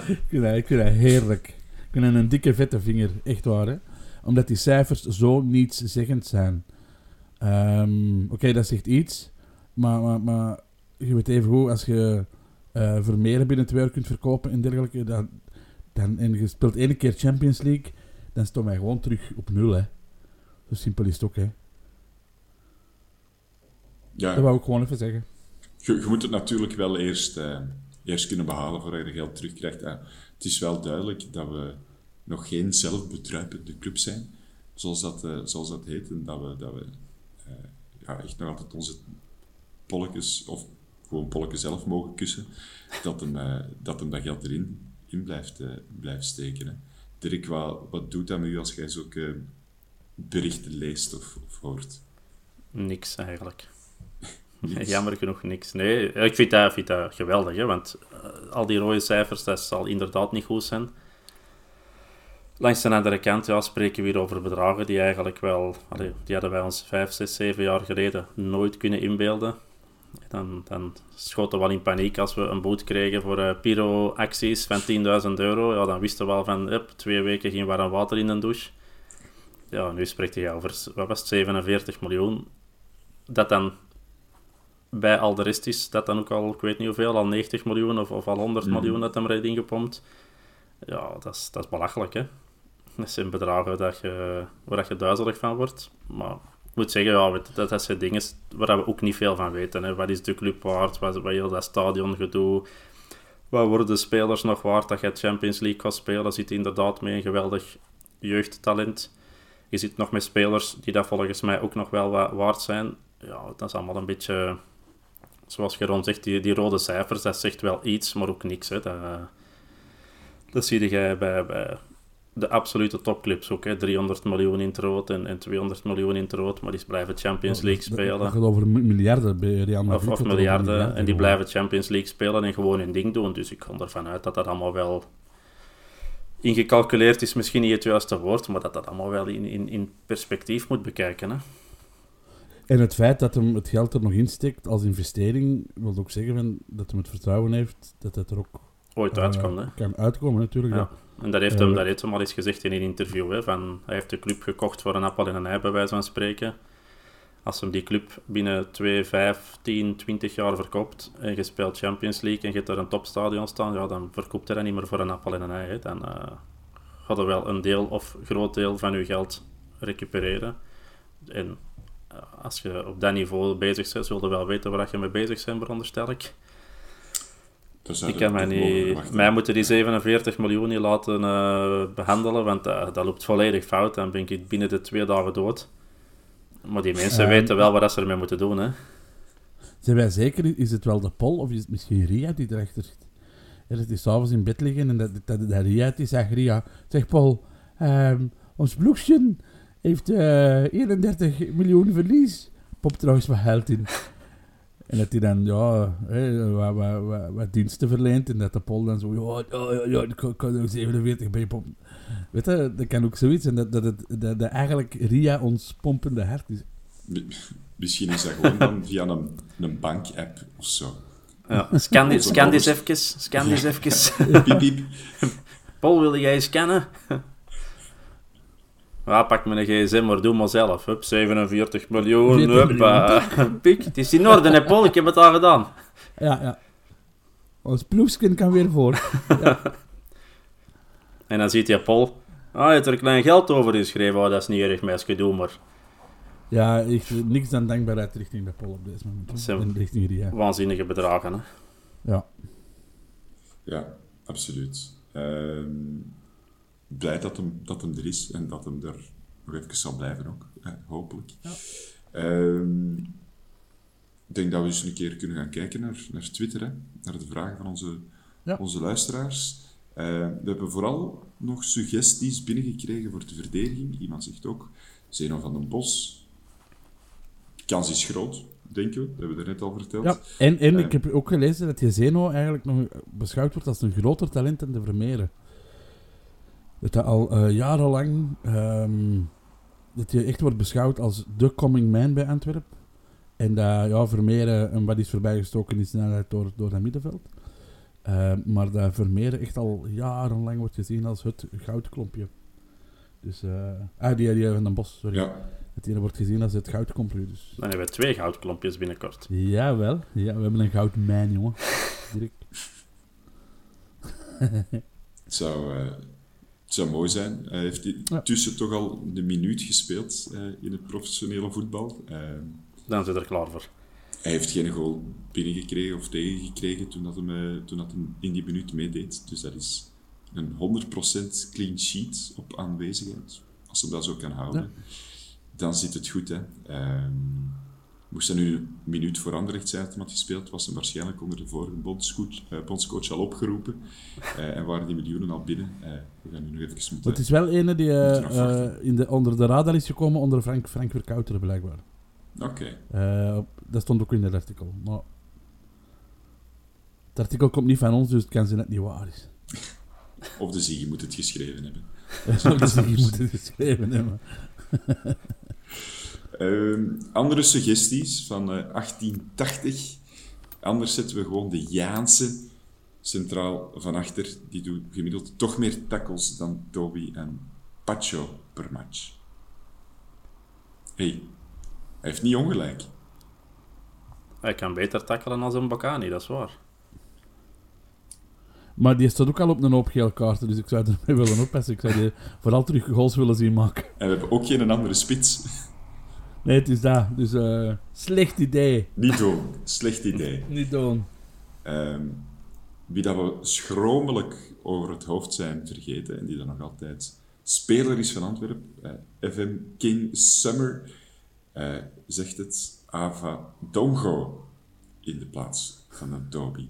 ik, vind dat, ik vind dat heerlijk. Ik vind dat een dikke vette vinger, echt waar. Hè? Omdat die cijfers zo nietszeggend zijn. Ehm, Oké, dat zegt iets. Maar, maar, maar je weet even goed, als je eh Vermeer binnen twee uur kunt verkopen en dergelijke, dan, dan, en je speelt één keer Champions League, dan staan wij gewoon terug op nul. Hè. Zo simpel is het ook. Hè. Ja, Dat wou ik gewoon even zeggen. je, je moet het natuurlijk wel eerst, eh, eerst kunnen behalen voordat je geld terugkrijgt. Eh, het is wel duidelijk dat we nog geen zelfbedruipende club zijn, zoals dat, uh, zoals dat heet. En dat we, dat we uh, ja, echt nog altijd onze polletjes, of gewoon polletjes zelf mogen kussen, dat hem, uh, dat, hem dat geld erin in blijft, blijft steken. Hè. Dirk, wat, wat doet dat met u als jij zulke berichten leest of, of hoort? Niks eigenlijk. *laughs* Jammer genoeg niks. Nee, ik vind dat, vind dat geweldig, hè, want uh, al die rode cijfers, dat zal inderdaad niet goed zijn. Langs de andere kant ja, spreken we hier over bedragen die eigenlijk wel, die hadden wij ons 5, 6, 7 jaar geleden nooit kunnen inbeelden. Dan, dan schoten we wel in paniek als we een boot kregen voor uh, pyro-acties van 10.000 euro. Ja, dan wisten we wel van, twee weken geen warm water in de douche. Ja, nu spreekt hij over, wat was het, 47 miljoen. Dat dan bij al de rest is dat dan ook al, ik weet niet hoeveel, al 90 miljoen of, of al 100 mm. miljoen dat hem erin ingepompt. Ja, dat is, dat is belachelijk, hè. Dat zijn bedragen dat je, waar je duizelig van wordt. Maar ik moet zeggen, ja, dat, zijn dingen waar we ook niet veel van weten. Hè. Wat is de club waard? Wat, wat dat stadion gedoe? Wat worden de spelers nog waard dat je Champions League gaat spelen? Zit inderdaad met een geweldig jeugdtalent. Je zit nog met spelers die dat volgens mij ook nog wel waard zijn. Ja, dat is allemaal een beetje zoals Geron zegt, die, die rode cijfers, dat zegt wel iets, maar ook niks. Hè. Dat, dat zie je bij, bij de absolute topclubs ook. Hè. 300 miljoen in het rood en, en 200 miljoen in het rood, maar die blijven Champions League spelen. Het gaat over miljarden bij Real Madrid. Of, of miljarden, en die blijven Champions League spelen en gewoon hun ding doen. Dus ik ga ervan uit dat dat allemaal wel ingecalculeerd is, misschien niet het juiste woord, maar dat dat allemaal wel in, in, in perspectief moet bekijken. Hè. En het feit dat hem het geld er nog insteekt als investering, wil ook zeggen dat hij het vertrouwen heeft dat het er ook ooit uh, uitkomt. Kan uitkomen, natuurlijk. Ja. En dat heeft, hem, dat heeft hem al eens gezegd in een interview. Hè, van, hij heeft de club gekocht voor een appel en een ei, bij wijze van spreken. Als hem die club binnen 2, 5, 10, 20 jaar verkoopt en je speelt Champions League en je hebt er een topstadion staan, ja, dan verkoopt hij dat niet meer voor een appel en een ei. Hè. Dan uh, gaat er wel een deel of groot deel van je geld recupereren. En als je op dat niveau bezig bent, zul je wel weten waar je mee bezig bent, veronderstel ik. Ik kan mij niet... Mij moeten die 47 miljoen niet laten uh, behandelen, want uh, dat loopt volledig fout. Dan ben ik binnen de twee dagen dood. Maar die mensen uh, weten wel wat ze ermee moeten doen, hè. Zijn wij zeker, is het wel de Pol of is het misschien Ria die erachter zit? Ja, dat is s'avonds in bed liggen en dat, dat, dat Ria is, zegt Ria, zeg Paul, um, ons bloesje heeft uh, 31 miljoen verlies. Pop trouwens wat geld in. En dat hij dan, ja, hè, wat, wat, wat, wat, diensten verleent. En dat de Pol dan zo, ja, ja, ja, ik kan ook 47 bij pop. Weet je, dat kan ook zoiets. En dat, dat, het, dat, dat eigenlijk Ria ons pompende hart is. Misschien is dat gewoon dan via een, een bank-app of zo. Ja, scan, die, scan even. Scan die eens even. piep, piep. Paul, wil jij scannen? Ja, pak me een gsm, maar doe maar zelf. Hup, 47 miljoen. Hup, *laughs* pik. Het is in orde, hè, Paul? Ik heb het al gedaan. Ja, ja. Ons ploegskin kan weer voor. Ja. *laughs* en dan ziet je Paul. Ah, je hebt er klein geld over geschreven. Oh, dat is niet erg, meisje, doe maar. Ja, ik, niks dan dankbaarheid richting de Paul op deze moment. Dat richting Ria. Waanzinnige bedragen, hè? Ja. Ja, absoluut. Ehm blij dat hem, dat hem er is en dat hem er nog even zal blijven ook, hopelijk. Ja. Um, ik denk dat we eens een keer kunnen gaan kijken naar, naar Twitter, hè, naar de vragen van onze, ja. onze luisteraars. Uh, we hebben vooral nog suggesties binnengekregen voor de verdediging. Iemand zegt ook, Zeno van den Bos. Kans is groot, denken we. Dat hebben we er net al verteld. Ja, en, en uh, ik heb ook gelezen dat je Zeno eigenlijk nog beschouwd wordt als een groter talent dan de Vermeeren dat al uh, jarenlang um, dat je echt wordt beschouwd als de coming man bij Antwerpen. En dat ja, Vermeeren een wat is voorbijgestoken in snelheid door, door dat middenveld. Uh, maar dat Vermeeren echt al jarenlang wordt gezien als het goudklompje. Dus, uh, ah, die, die van den Bos, sorry. Ja. Dat die wordt gezien als het goudklompje. Dus. Dan hebben we twee goudklompjes binnenkort. Jawel, ja, we hebben een goudmijn, jongen. *laughs* Direct. Het zou, uh, zou mooi zijn. Hij heeft intussen toch al een minuut gespeeld uh, in het professionele voetbal. Uh, Dan zit er klaar voor. Hij heeft geen goal binnengekregen of tegengekregen toen, dat hem, uh, toen dat hem in die minuut meedeed. Dus dat is een 100% clean sheet op aanwezigheid. Als ze dat zo kan houden, dan zit het goed. Hè. Ehm, moest er nu een minuut voor Anderlecht zijn had gespeeld, was hij waarschijnlijk onder de vorige bondscoach, uh, bondscoach al opgeroepen. Uh, en waren die miljoenen al binnen. We gaan nu nog even moeten... Het is wel ene die in de, onder de radar is gekomen onder Frank, Frank Verkouteren, blijkbaar. Oké. Okay. dat stond ook in het artikel. Maar het artikel komt niet van ons, dus het kan ze net niet waar is. *laughs* Of de Ziggy moet het geschreven hebben. *laughs* of de Ziggy moet het geschreven hebben. Uh, *laughs* andere suggesties van uh, 1880. Anders zetten we gewoon de Jaanse centraal van achter. Die doet gemiddeld toch meer tackles dan Toby en Pacho per match. hey, hij heeft niet ongelijk. Hij kan beter tackelen dan een Bacani, dat is waar. Maar die staat ook al op een hoop geel kaarten, dus ik zou *laughs* ermee willen oppassen. Ik zou die vooral terug goals willen zien maken. En we hebben ook geen andere spits. Nee, het is dat. Dus uh, slecht idee. Niet doen. Slecht idee. *laughs* Niet doen. Um, wie dat we schromelijk over het hoofd zijn vergeten, en die dan nog altijd speler is van Antwerpen, uh, FM King Summer, uh, zegt het Ava Dongo in de plaats van Toby.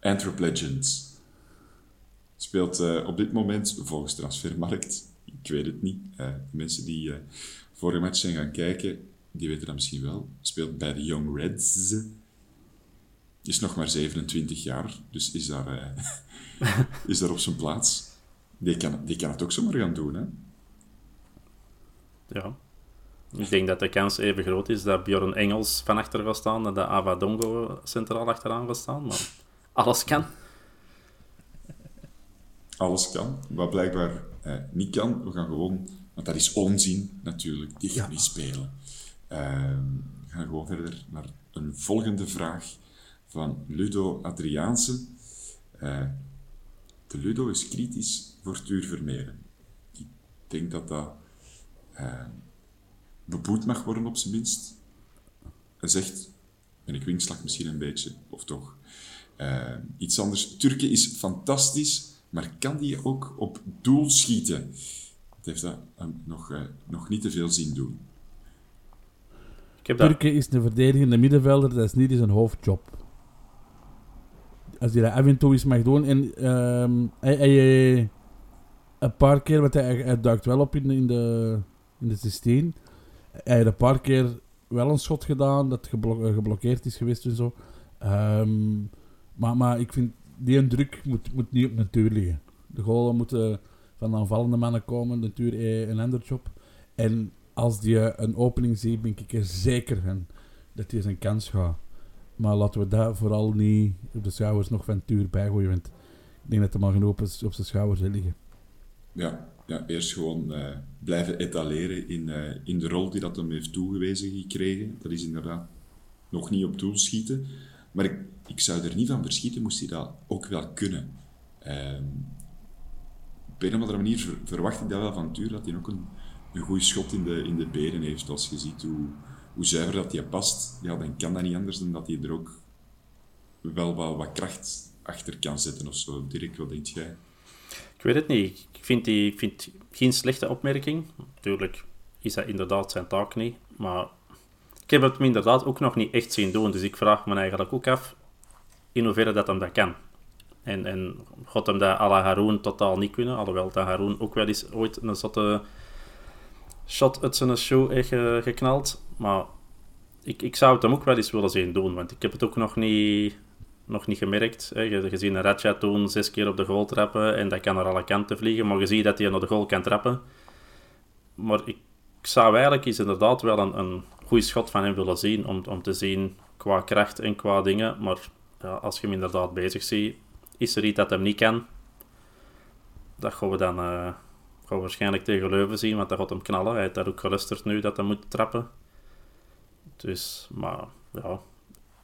Antwerp Legends. Speelt uh, op dit moment volgens Transfermarkt, ik weet het niet, de mensen die vorige match zijn gaan kijken, die weten dat misschien wel, speelt bij de Young Reds. Is nog maar 27 jaar, dus is daar, *laughs* is daar op zijn plaats. Die kan, die kan het ook zomaar gaan doen, hè? Ja. Ik denk dat de kans even groot is dat Bjorn Engels van achter gaat staan en dat Ava Dongo centraal achteraan gaat staan, maar alles kan alles kan. Wat blijkbaar eh, niet kan, we gaan gewoon... Want dat is onzin, natuurlijk. Die gaan niet spelen. Ehm, we gaan gewoon verder naar een volgende vraag van Ludo Adriaanse. Uh, de Ludo is kritisch voor Tuur Vermeeren. Ik denk dat dat uh, beboet mag worden, op zijn minst. Hij zegt, en ik winkslag misschien een beetje, of toch. Uh, iets anders. Turken is fantastisch, maar kan die ook op doel schieten? Het heeft dat um, nog, uh, nog niet te veel zien doen. Turken is een verdedigende middenvelder, dat is niet zijn hoofdjob. Als hij dat af en toe eens mag doen. En um, hij, een paar keer, want hij, hij duikt wel op in, in, de, in de 16. Hij heeft een paar keer wel een schot gedaan dat geblo geblokkeerd is geweest en zo. Um, maar, maar ik vind die druk moet, moet niet op natuur liggen. De goalen moeten van de aanvallende mannen komen, natuur eh, een ander job. En als die een opening ziet, ben ik er zeker van dat hij zijn kans gaat. Maar laten we daar vooral niet op de schouders nog van Tuur bijgooien, want ik denk dat hij maar genoeg op, op zijn schouders liggen. Ja, ja eerst gewoon uh, blijven etaleren in, uh, in de rol die dat hem heeft toegewezen gekregen. Dat is inderdaad nog niet op doel schieten. Maar ik, ik zou er niet van verschieten, moest hij dat ook wel kunnen. Uh, op een of andere manier verwacht ik dat wel van Tuur, dat hij ook een, een goed schot in de, in de benen heeft. Als je ziet hoe, hoe zuiver dat hij past, ja, dan kan dat niet anders dan dat hij er ook wel wat, wat kracht achter kan zetten of zo. Dirk, wat denk jij? Ik weet het niet. Ik vind, die, ik vind geen slechte opmerking. Natuurlijk is dat inderdaad zijn taak niet. Maar ik heb het me inderdaad ook nog niet echt zien doen. Dus ik vraag me eigenlijk ook af in hoeverre dat hem dat kan. En, en God hem dat à la Haroon totaal niet kunnen. Alhoewel dat Haroon ook wel eens ooit een zotte shot uit zijn show heeft geknald. Maar ik, ik zou het hem ook wel eens willen zien doen. Want ik heb het ook nog niet, nog niet gemerkt. Hè. Je, Ratcha toen zes keer op de goal trappen. En dat kan naar alle kanten vliegen. Maar je ziet dat hij naar de goal kan trappen. Maar ik, zou eigenlijk eens inderdaad wel een, een goede schot van hem willen zien. Om, om te zien qua kracht en qua dingen. Maar ja, als je hem inderdaad bezig ziet, is er iets dat hem niet kan. Dat gaan we dan uh, gaan we waarschijnlijk tegen Leuven zien, want dat gaat hem knallen. Hij heeft daar ook geluisterd nu dat hij moet trappen. Dus, maar ja,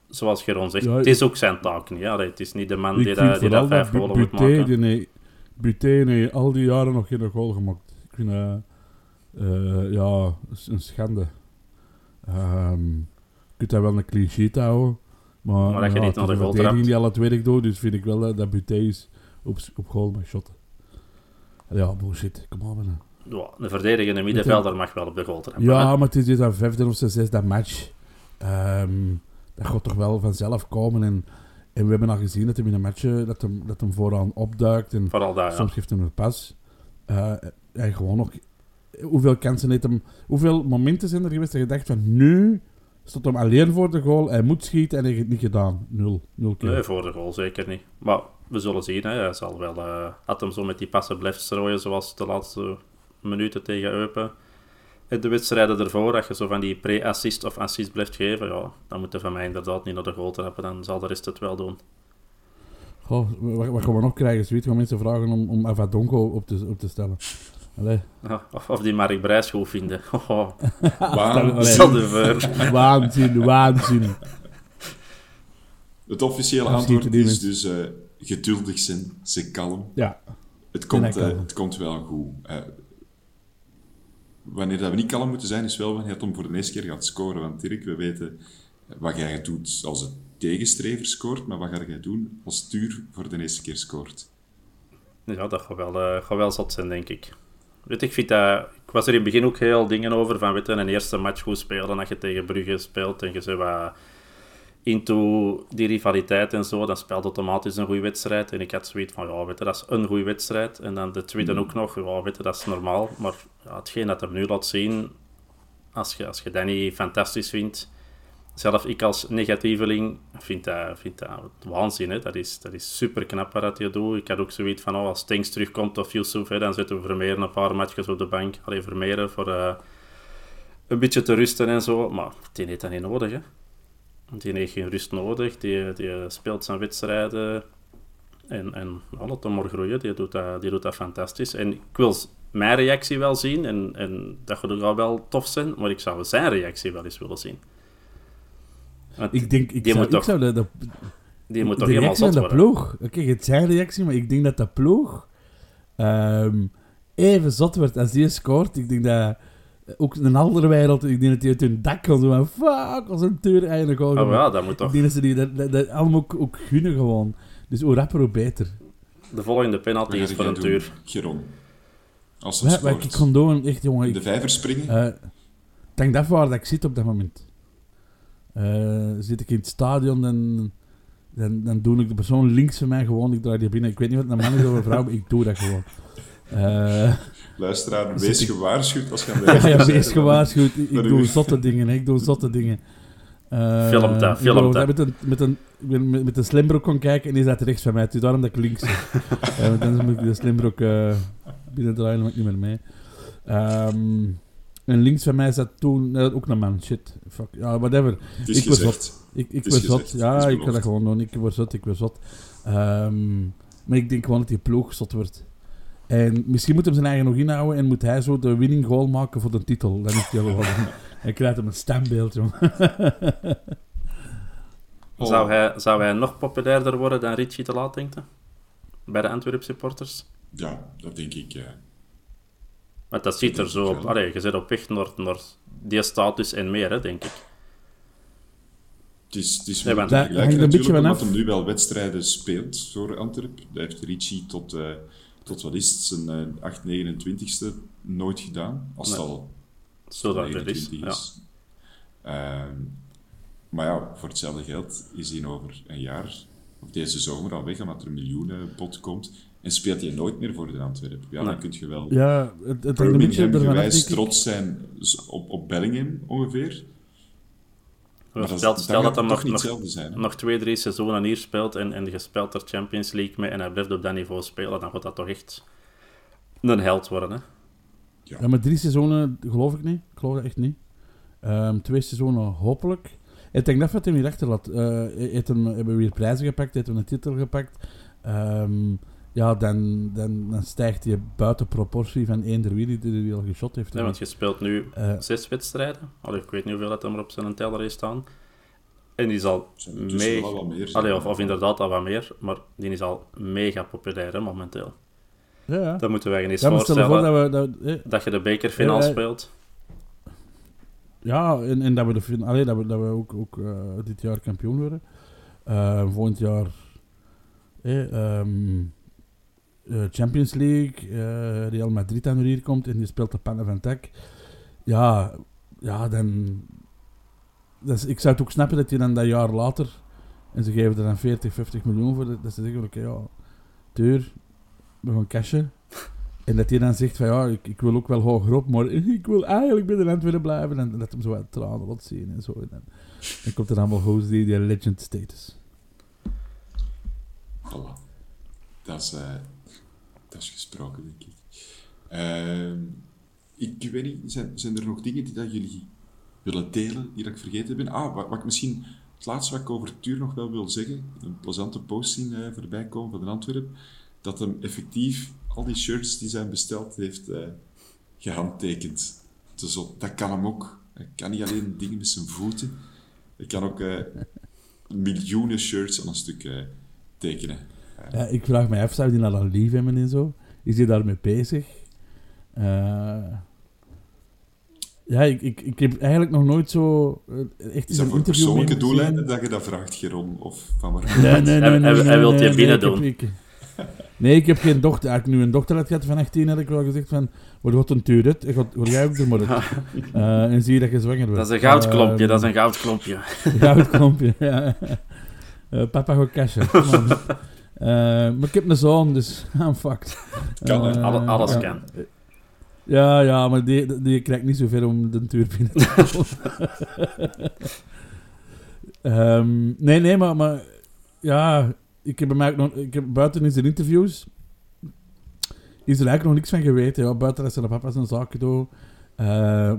zoals Geron zegt, ja, het is ook zijn taak niet. Ja. Het is niet de man die, dat, die dat vijf golen moet maken. Buté heeft al die jaren nog geen goal gemaakt. Ik vind dat uh, ja, een schande. Um, je kunt daar wel een sheet houden. Maar, maar dat je niet naar de goal trapt. die al het werk doet, dus vind ik wel dat, dat Buté is op, op goal mag shotten. Ja, bullshit. Kom op, man. Ja, een verdedigende middenvelder mag wel op de goal hebben. Ja, hè. maar het is dit aan vijfde of zesde match. Ehm, dat gaat toch wel vanzelf komen. En, en we hebben al gezien dat hij in een match dat hem, dat hem vooraan opduikt. En Vooral daar, ja. soms geeft hij een pas. Eh, en gewoon nog... Hoeveel kansen heeft hem... Hoeveel momenten zijn er geweest dat je dacht van... Nu stond hem alleen voor de goal. Hij moet schieten en hij heeft het niet gedaan. Nul. Nul keer. Nee, voor de goal zeker niet. Maar we zullen zien. Hè. Hij zal wel, eh had hem zo met die passen blijft strooien, zoals de laatste minuten tegen Eupen. En de wedstrijden ervoor, dat je zo van die pre-assist of assist blijft geven, ja, dan moet je van mij inderdaad niet naar de goal trappen. Dan zal de rest het wel doen. Goh, wat, wat gaan we nog krijgen? Zoiets gaan mensen vragen om, om Avadonko op te, op te stellen. Ja, of, of die Mark Brijs goed vinden. *laughs* Oh. *laughs* Waanzin, waanzin. het officiële antwoord is dus eh, geduldig zijn, ze kalm. Ja, Het komt, eh, kalm. het komt wel goed. Eh, wanneer dat we niet kalm moeten zijn, is wel wanneer het om voor de eerste keer gaat scoren. Want Dirk, we weten wat jij doet als een tegenstrever scoort, maar wat ga jij doen als Tuur voor de eerste keer scoort? Ja, dat gaat wel, eh, gaat wel zot zijn, denk ik. Weet ik vind dat... Ik was er in het begin ook heel dingen over van, weet je, een eerste match goed spelen, dat je tegen Brugge speelt en je zit wat into die rivaliteit en zo, dan speelt automatisch een goede wedstrijd. En ik had zoiets van, ja, weet je, dat is een goede wedstrijd. En dan de tweede ook nog, ja, weet je, dat is normaal. Maar ja, hetgeen dat hij nu laat zien, als je, als je dat niet fantastisch vindt, zelf ik als negatieveling vind dat, vind dat waanzin. Hè? Dat, is, dat is super knap wat hij doet. Ik had ook zoiets van, oh, als Tanks terugkomt of Yusuf, hè, dan zetten we Vermeer een paar matchjes op de bank. Alleen Vermeer voor eh, een beetje te rusten en zo. Maar die heeft dat niet nodig. Hè? Die heeft geen rust nodig. Die, die speelt zijn wedstrijden. En, en hem maar groeien. Die doet, dat, die doet dat fantastisch. En ik wil mijn reactie wel zien. En, en dat gaat ook wel tof zijn. Maar ik zou zijn reactie wel eens willen zien. Want ik denk... Ik die zou, moet toch, ik zou de, de, die moet de toch helemaal reactie van de worden. ploeg... Oké, het is zijn reactie, maar ik denk dat de ploeg ehm, even zot wordt als die scoort. Ik denk dat... Ook in een andere wereld, ik denk dat die uit hun dak kan zo van... Fuck, als een deur eigenlijk al. Oh ja, dat moet Ik toch. denk dat ze die dat, dat, dat allemaal ook, ook gunnen gewoon. Dus hoe rapper, hoe beter. De volgende penalty is voor een doen, tuur. Geron? Als hij Wat, wat ik kon doen, echt jongen... Ik, de vijver springen? Ik denk dat waar dat ik zit op dat moment. Eh, zit ik in het stadion, dan, dan, dan doe ik de persoon links van mij gewoon, ik draai die binnen. Ik weet niet wat een man is of een vrouw, maar ik doe dat gewoon. Eh, Luisteraar, *laughs* wees ik- gewaarschuwd als je aan *laughs* de ja, wees gewaarschuwd. Ik, ik doe zotte dingen, hè. ik doe zotte dingen. Eh, Film dat, ik film dat. Met een, met een, met, met een slimbroek kon kijken en die zat rechts van mij. Het is daarom dat ik links zit. *laughs* Eh, want dan moet ik de slimbroek eh binnendraaien, dan mag ik niet meer mee. Ehm, en links van mij zat toen eh, ook een man. Shit. Fuck. Ja, whatever. Het is Ik was gezegd. Ik, ik word zot. Ja, is ik kan dat beloofd. gewoon doen. Ik word zot, ik word zot. Ehm, maar ik denk gewoon dat die ploeg zot wordt. En misschien moet hem zijn eigen nog inhouden en moet hij zo de winning goal maken voor de titel. Dan is hij al wel. *laughs* Hij krijgt hem een stembeeld. Oh. *laughs* Zou, hij, zou hij nog populairder worden dan Richie te laat, denkt hij? Bij de Antwerp supporters? Ja, dat denk ik. Ja. Want dat ziet er zo op. Allee, je zit op weg naar, naar die status en meer, hè, denk ik. Het is, het is Daar vergelijken hangt een beetje natuurlijk, omdat vanaf. hij nu wel wedstrijden speelt voor Antwerp. Dat heeft Ricci tot, eh, tot wat is het, zijn eh 8, 29ste nooit gedaan. Als het Nee. al Zo dat het is. 29 Ja. is. Ehm, maar ja, voor hetzelfde geld is hij over een jaar, of deze zomer al weg, omdat er een miljoenenpot komt. En speelt hij nooit meer voor de Antwerpen. Ja, Nee. dan kun je wel Ja, het, het een beetje gewijs trots zijn op, op Bellingham ongeveer. Maar dat is- Stel, stel dat hij het toch nog, nog, hetzelfde zijn. nog twee, drie seizoenen hier speelt en, en je speelt er Champions League mee en hij blijft op dat niveau spelen, dan gaat dat toch echt een held worden. Hè? Ja, maar drie seizoenen geloof ik niet. Ik geloof dat echt niet. Ehm, twee seizoenen hopelijk. Ik denk dat wat hij hier achterlaat. Eh hij heeft hem, hebben we weer prijzen gepakt, heeft hem een titel gepakt. Ehm, ja, dan, dan, dan stijgt hij buiten proportie van eender wie die, die hij al geschot heeft. Nee, want je speelt nu Eh, zes wedstrijden. Allee, ik weet niet hoeveel dat er maar op zijn teller heeft staan. En die is al er wat meer zijn. Allee, of, of inderdaad al wat meer, maar die is al mega populair hè, momenteel. ja, ja. Dat moeten wij je eens Ja, je voorstellen. voor dat we... Dat, eh, Dat je de ja. speelt. Ja, en, en dat we, de, fin- allee, dat we, dat we ook, ook eh, dit jaar kampioen worden. Eh, volgend jaar... eh, ehm, eh, Champions League, eh, Real Madrid dan hier komt en die speelt de pannen van Tak. Ja, ja, dan... Dus ik zou het ook snappen dat je dan dat jaar later... En ze geven er dan 40, 50 miljoen voor. Dat ze zeggen, oké, ja, duur, we gaan cashen. En dat hij dan zegt van, ja, ik, ik wil ook wel hoger op, maar *laughs* ik wil eigenlijk bij de willen blijven. En dat hem zo wat tranen laat zien en zo. En dan, komt er allemaal goed die, die legend status. Dat is, eh, gesproken, denk ik. Ehm, ik weet niet, zijn, zijn er nog dingen die dat jullie willen delen, die ik vergeten ben? Ah, wat, wat ik misschien, het laatste wat ik over Tuur nog wel wil zeggen, een plezante post zien eh, voorbij komen van de Antwerp, dat hem effectief al die shirts die zijn besteld heeft eh, gehandtekend. Dus dat, kan hem ook. Hij kan niet alleen dingen met zijn voeten, hij kan ook eh, miljoenen shirts aan een stuk tekenen. Ja, ik vraag me af, zou die nou dan lief hebben en zo? Is hij daarmee bezig? Eh, ja, ik, ik, ik heb eigenlijk nog nooit zo eh, echt Is dat een voor interview persoonlijke doeleinden dat je dat vraagt, Geron? Of van waar? Nee, nee, nee. Hij- nee, hij- nee, hij wilt je nee, binnen ik heb- doen. ik- nee, ik heb geen dochter. Als ik nu een dochter had gehad van 18, had ik wel gezegd van... Wat gaat een? Gaat, ga jij ook er maar uit. Eh, en zie je dat je zwanger wordt. Dat is een goudklompje, Ehm, dat is een goudklompje. *laughs* Goudklompje, ja. Eh, papa gaat cashen. *laughs* Eh, maar ik heb een zoon, dus *laughs* I'm fucked. Kan? Eh, Alle- alles ja. kan. Ja, ja, maar die, die krijgt niet zoveel om de tuur binnen te. *laughs* Ehm, nee, nee, maar, maar ja, ik heb, eigenlijk nog, ik heb buiten in zijn interviews is er eigenlijk nog niks van geweten. Ja, buiten dat zijn papa zijn zaken doet. Eh,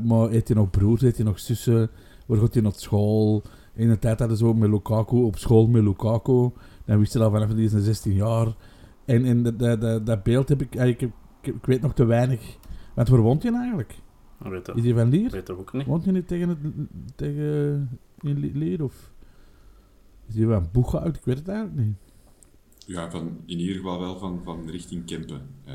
maar heeft hij nog broers, heeft hij nog zussen? Waar gaat hij naar school? In de tijd hadden ze ook met Lukaku op school met Lukaku. Dan wist je al vanaf die is een 16 jaar. En, en dat, dat, dat, dat beeld heb ik, eigenlijk, ik, ik weet nog te weinig. Want waar woont je nou eigenlijk? Dat weet Is dat, hij van Lier? weet dat ook niet. Woont je niet tegen, het, tegen in Li- Lier? Of is hij van Boeghout? Ik weet het eigenlijk niet. Ja, van, in ieder geval wel van, van richting Kempen. Eh,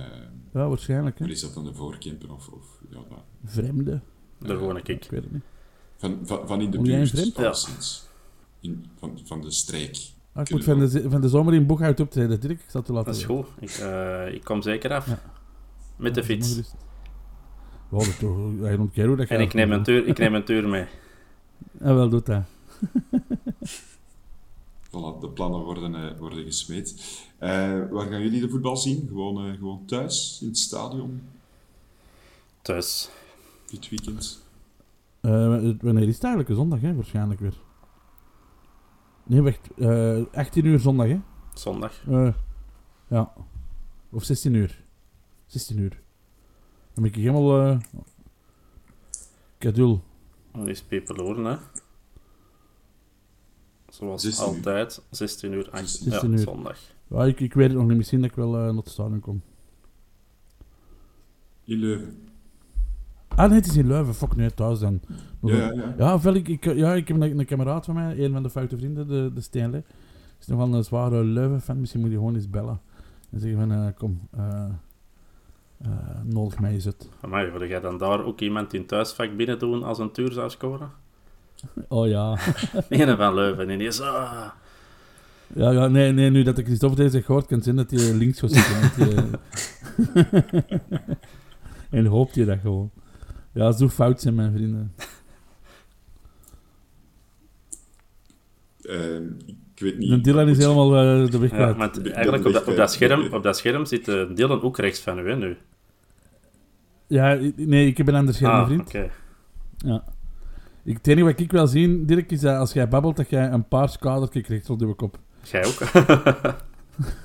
Ja, waarschijnlijk. Hè? maar is dat dan de voorkempen of... of ja, dat- Vreemde. Daar woon ik. Ik weet het niet. van, van, van in de buurt? Ja. In, van, van de streek. Ah, ik moet van de, van de zomer in Boeghout optreden, Dirk. Ik zal het je laten Dat is goed. Ik, eh, ik kom zeker af. Ja. Met de fiets. gerust. Ja, dat toch... Hoe dat En ik neem een tuur, ik neem een tuur mee. Ja, *laughs* wel, doet dat. *laughs* Voilà, de plannen worden, eh, worden gesmeed. Eh, waar gaan jullie de voetbal zien? Gewoon, eh, gewoon thuis, in het stadion, Thuis. dit weekend? Eh, het- wanneer is het eigenlijk? Een zondag, hè? Waarschijnlijk weer. Nee, wacht. eh 18 uur zondag, hè? Zondag. Eh, ja. Of 16 uur. 16 uur. Dan ben ik helemaal... eh Kadul. Dan is Peperloren, hè. Zoals 16 uur. altijd. 16 uur. 8. 16 ja, uur. zondag. Ja, ik, ik weet het nog niet. Misschien dat ik wel eh, naar het stadion kom. In Leuven. Ah, nee, het is in Leuven. Fuck, nee, thuis dan. Ja, ja. Ja, wel, ik, ik, ja, ik heb een, een kameraad van mij, een van de foute vrienden, de, de Steenle. Is nog wel een zware Leuven-fan. Misschien moet je gewoon eens bellen. En zeggen van, eh, kom, eh eh, nodig mij eens uit. Maar wil jij dan daar ook iemand in thuisvak binnen doen als een tuur zou scoren? *laughs* Oh ja. *laughs* Een van Leuven. En is ah. Ja, ja nee, nee, nu dat ik Christophe deze gehoord, kan het zijn dat hij links eh, *laughs* en hoopt je dat gewoon. Ja, zo fout zijn mijn vrienden. Eh, ik weet niet. De Dylan is helemaal eh, de weg Ja, kwijt. maar Ik ben eigenlijk op dat, op, dat weg, scherm, eh, op dat scherm zit uh, Dylan ook rechts van u, hè, nu. Ja, nee, ik heb een ander scherm, ah, vriend. oké. Ja. Ik, het enige wat ik wel zie, Dirk, is dat als jij babbelt, dat jij een paars kadertje krijgt op je kop. *laughs* Jij ook.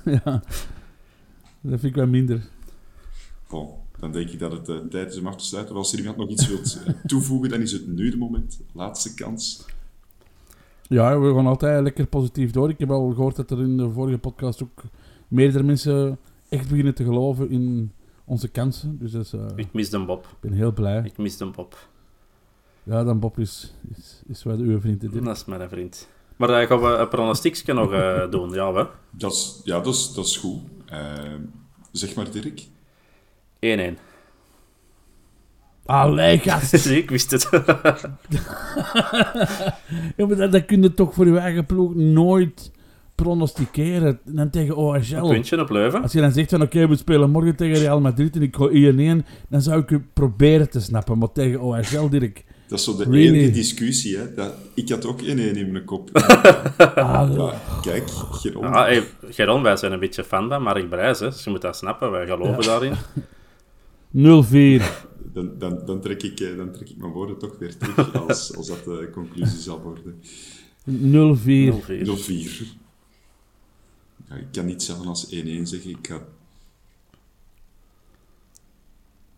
ja. Dat vind ik wel minder. Bon, dan denk ik dat het eh, tijd is om af te sluiten. Als er iemand nog iets wilt eh, *laughs* toevoegen, dan is het nu de moment. Laatste kans. Ja, we gaan altijd lekker positief door. Ik heb al gehoord dat er in de vorige podcast ook meerdere mensen echt beginnen te geloven in onze kansen. Dus dat is, eh, ik ik mis de Bob. ben heel blij. Ik mis de Bob. Ja, dan Bob is, is, is wel uw vriend. Dirk. Dat is mijn vriend. Maar dan gaan we een pronostiekje nog eh, doen, ja, hè? Dat is, ja, dat is, dat is goed. Zeg maar, Dirk. 1-1. Allee, gast! Zie, *laughs* ik wist het. *laughs* Ja, maar dat, dat kun je toch voor je eigen ploeg nooit pronosticeren. Dan tegen Een OHL. puntje op Leuven. Als je dan zegt van oké, we spelen morgen tegen Real Madrid en ik ga 1-1, dan zou ik u proberen te snappen. Maar tegen OHL direct... Dat is zo de Really? enige discussie. Hè. Dat, ik had ook 1-1 in mijn kop. *laughs* Ah, Maar kijk, geen Ja, hey, Geron, wij zijn een beetje fan van Mark Brijs, hè. dus je moet dat snappen. Wij geloven daarin. 0-4. dan, dan, dan, trek ik, eh, dan trek ik mijn woorden toch weer terug als, als dat de conclusie zal worden. 0-4. 0-4. 0-4. Ja, ik kan niet zelfs als 1-1 zeggen. Ik ga...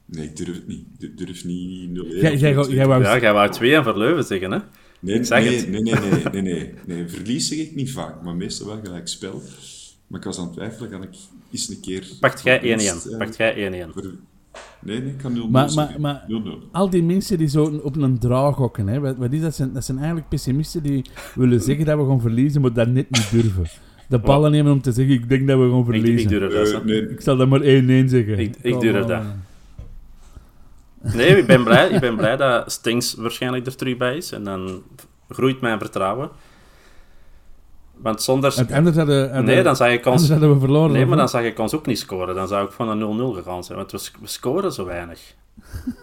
Nee, ik durf het niet. Ik durf niet 0-1. Jij- jij- 0-2. jij wou- Ja, jij wou 2 en voor Leuven zeggen, hè? Nee, zeg nee, nee, nee, nee, nee, nee, nee. Verlies zeg ik niet vaak, maar meestal wel gelijk spel. Maar ik was aan het twijfelen, kan ik eens een keer... Pakt jij voor winst, 1-1. eh, Pakt jij 1-1. Nee, nee, ik kan 0-0 Maar- maar- maar- 0-0. Al die mensen die zo op een draag gokken, hè, wat, wat is dat? Zijn, dat zijn eigenlijk pessimisten die willen zeggen dat we gaan verliezen, maar dat net niet durven. De ballen nemen om te zeggen, ik denk dat we gaan Ik, verliezen. ik durf dat. Eh, nee, Ik zal dat maar 1-1 zeggen. Ik- ik durf dat. Nee, ik ben, blij, ik ben blij dat Stings waarschijnlijk er terug bij is. En dan groeit mijn vertrouwen. Want zonder... Het anders hadden, hadden- Nee, dan zou je kans... anders hadden we verloren. Nee, maar dan zag ik ons ook niet scoren. Dan zou ik van een 0-0 gegaan zijn. Want we, sc- we scoren zo weinig.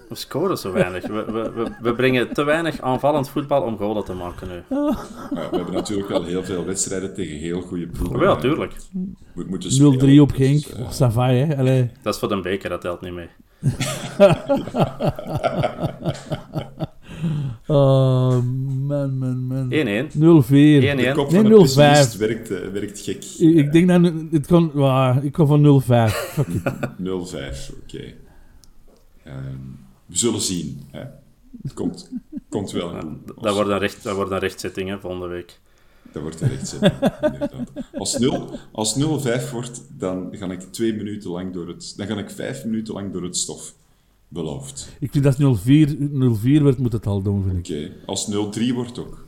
We scoren zo weinig. We, we, we, we brengen te weinig aanvallend voetbal om goalen te maken nu. maar we hebben natuurlijk wel heel veel wedstrijden tegen heel goede ploegen. Ja, tuurlijk. moet- moeten niet? spelen. 0-3 op Dus, Genk. eh, Savai, hè. Allee. Dat is voor de beker, dat telt niet mee. *laughs* *laughs* Oh, man, man, man. 1-1. 0-4. 1-1. de kop Nee, van een 0-5. pessimist werkt, eh, werkt gek. Ik, ik denk dat het kon... wauw, ik kom van 0-5. Fuck it. *laughs* 0-5, oké. Ehm, we zullen zien. Hè. Het komt, komt wel goed. Dat wordt een, recht, dat wordt een rechtzetting hè, volgende week. Dat wordt een rechtzetting, *laughs* inderdaad. Als 0 als 0-5 wordt, dan ga ik twee minuten lang door het... Dan ga ik vijf minuten lang door het stof. Beloofd. Ik vind dat 0-4 0-4 wordt, moet het al doen, vind ik. Oké. Als 0-3 wordt ook.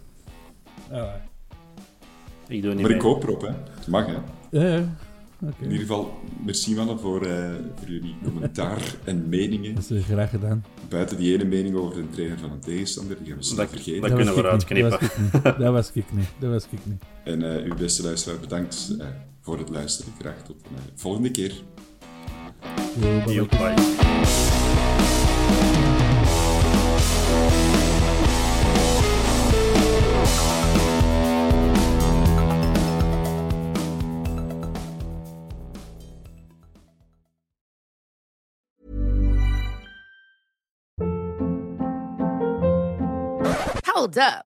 Ik doe niet Maar ik hoop erop, hè. Het mag, hè. Ja, ja. Oké. In ieder geval, merci mannen voor, eh, voor jullie commentaar *laughs* en meningen. Dat is graag gedaan. Buiten die ene mening over de trainer van een tegenstander, die gaan we snel Dat- vergeten. dat- kunnen we eruit knippen. Dat was ik niet. Dat was ik niet. Dat was ik niet. En eh, uw beste luisteraar, bedankt eh, voor het luisteren. Graag tot de volgende keer. You. Hold up.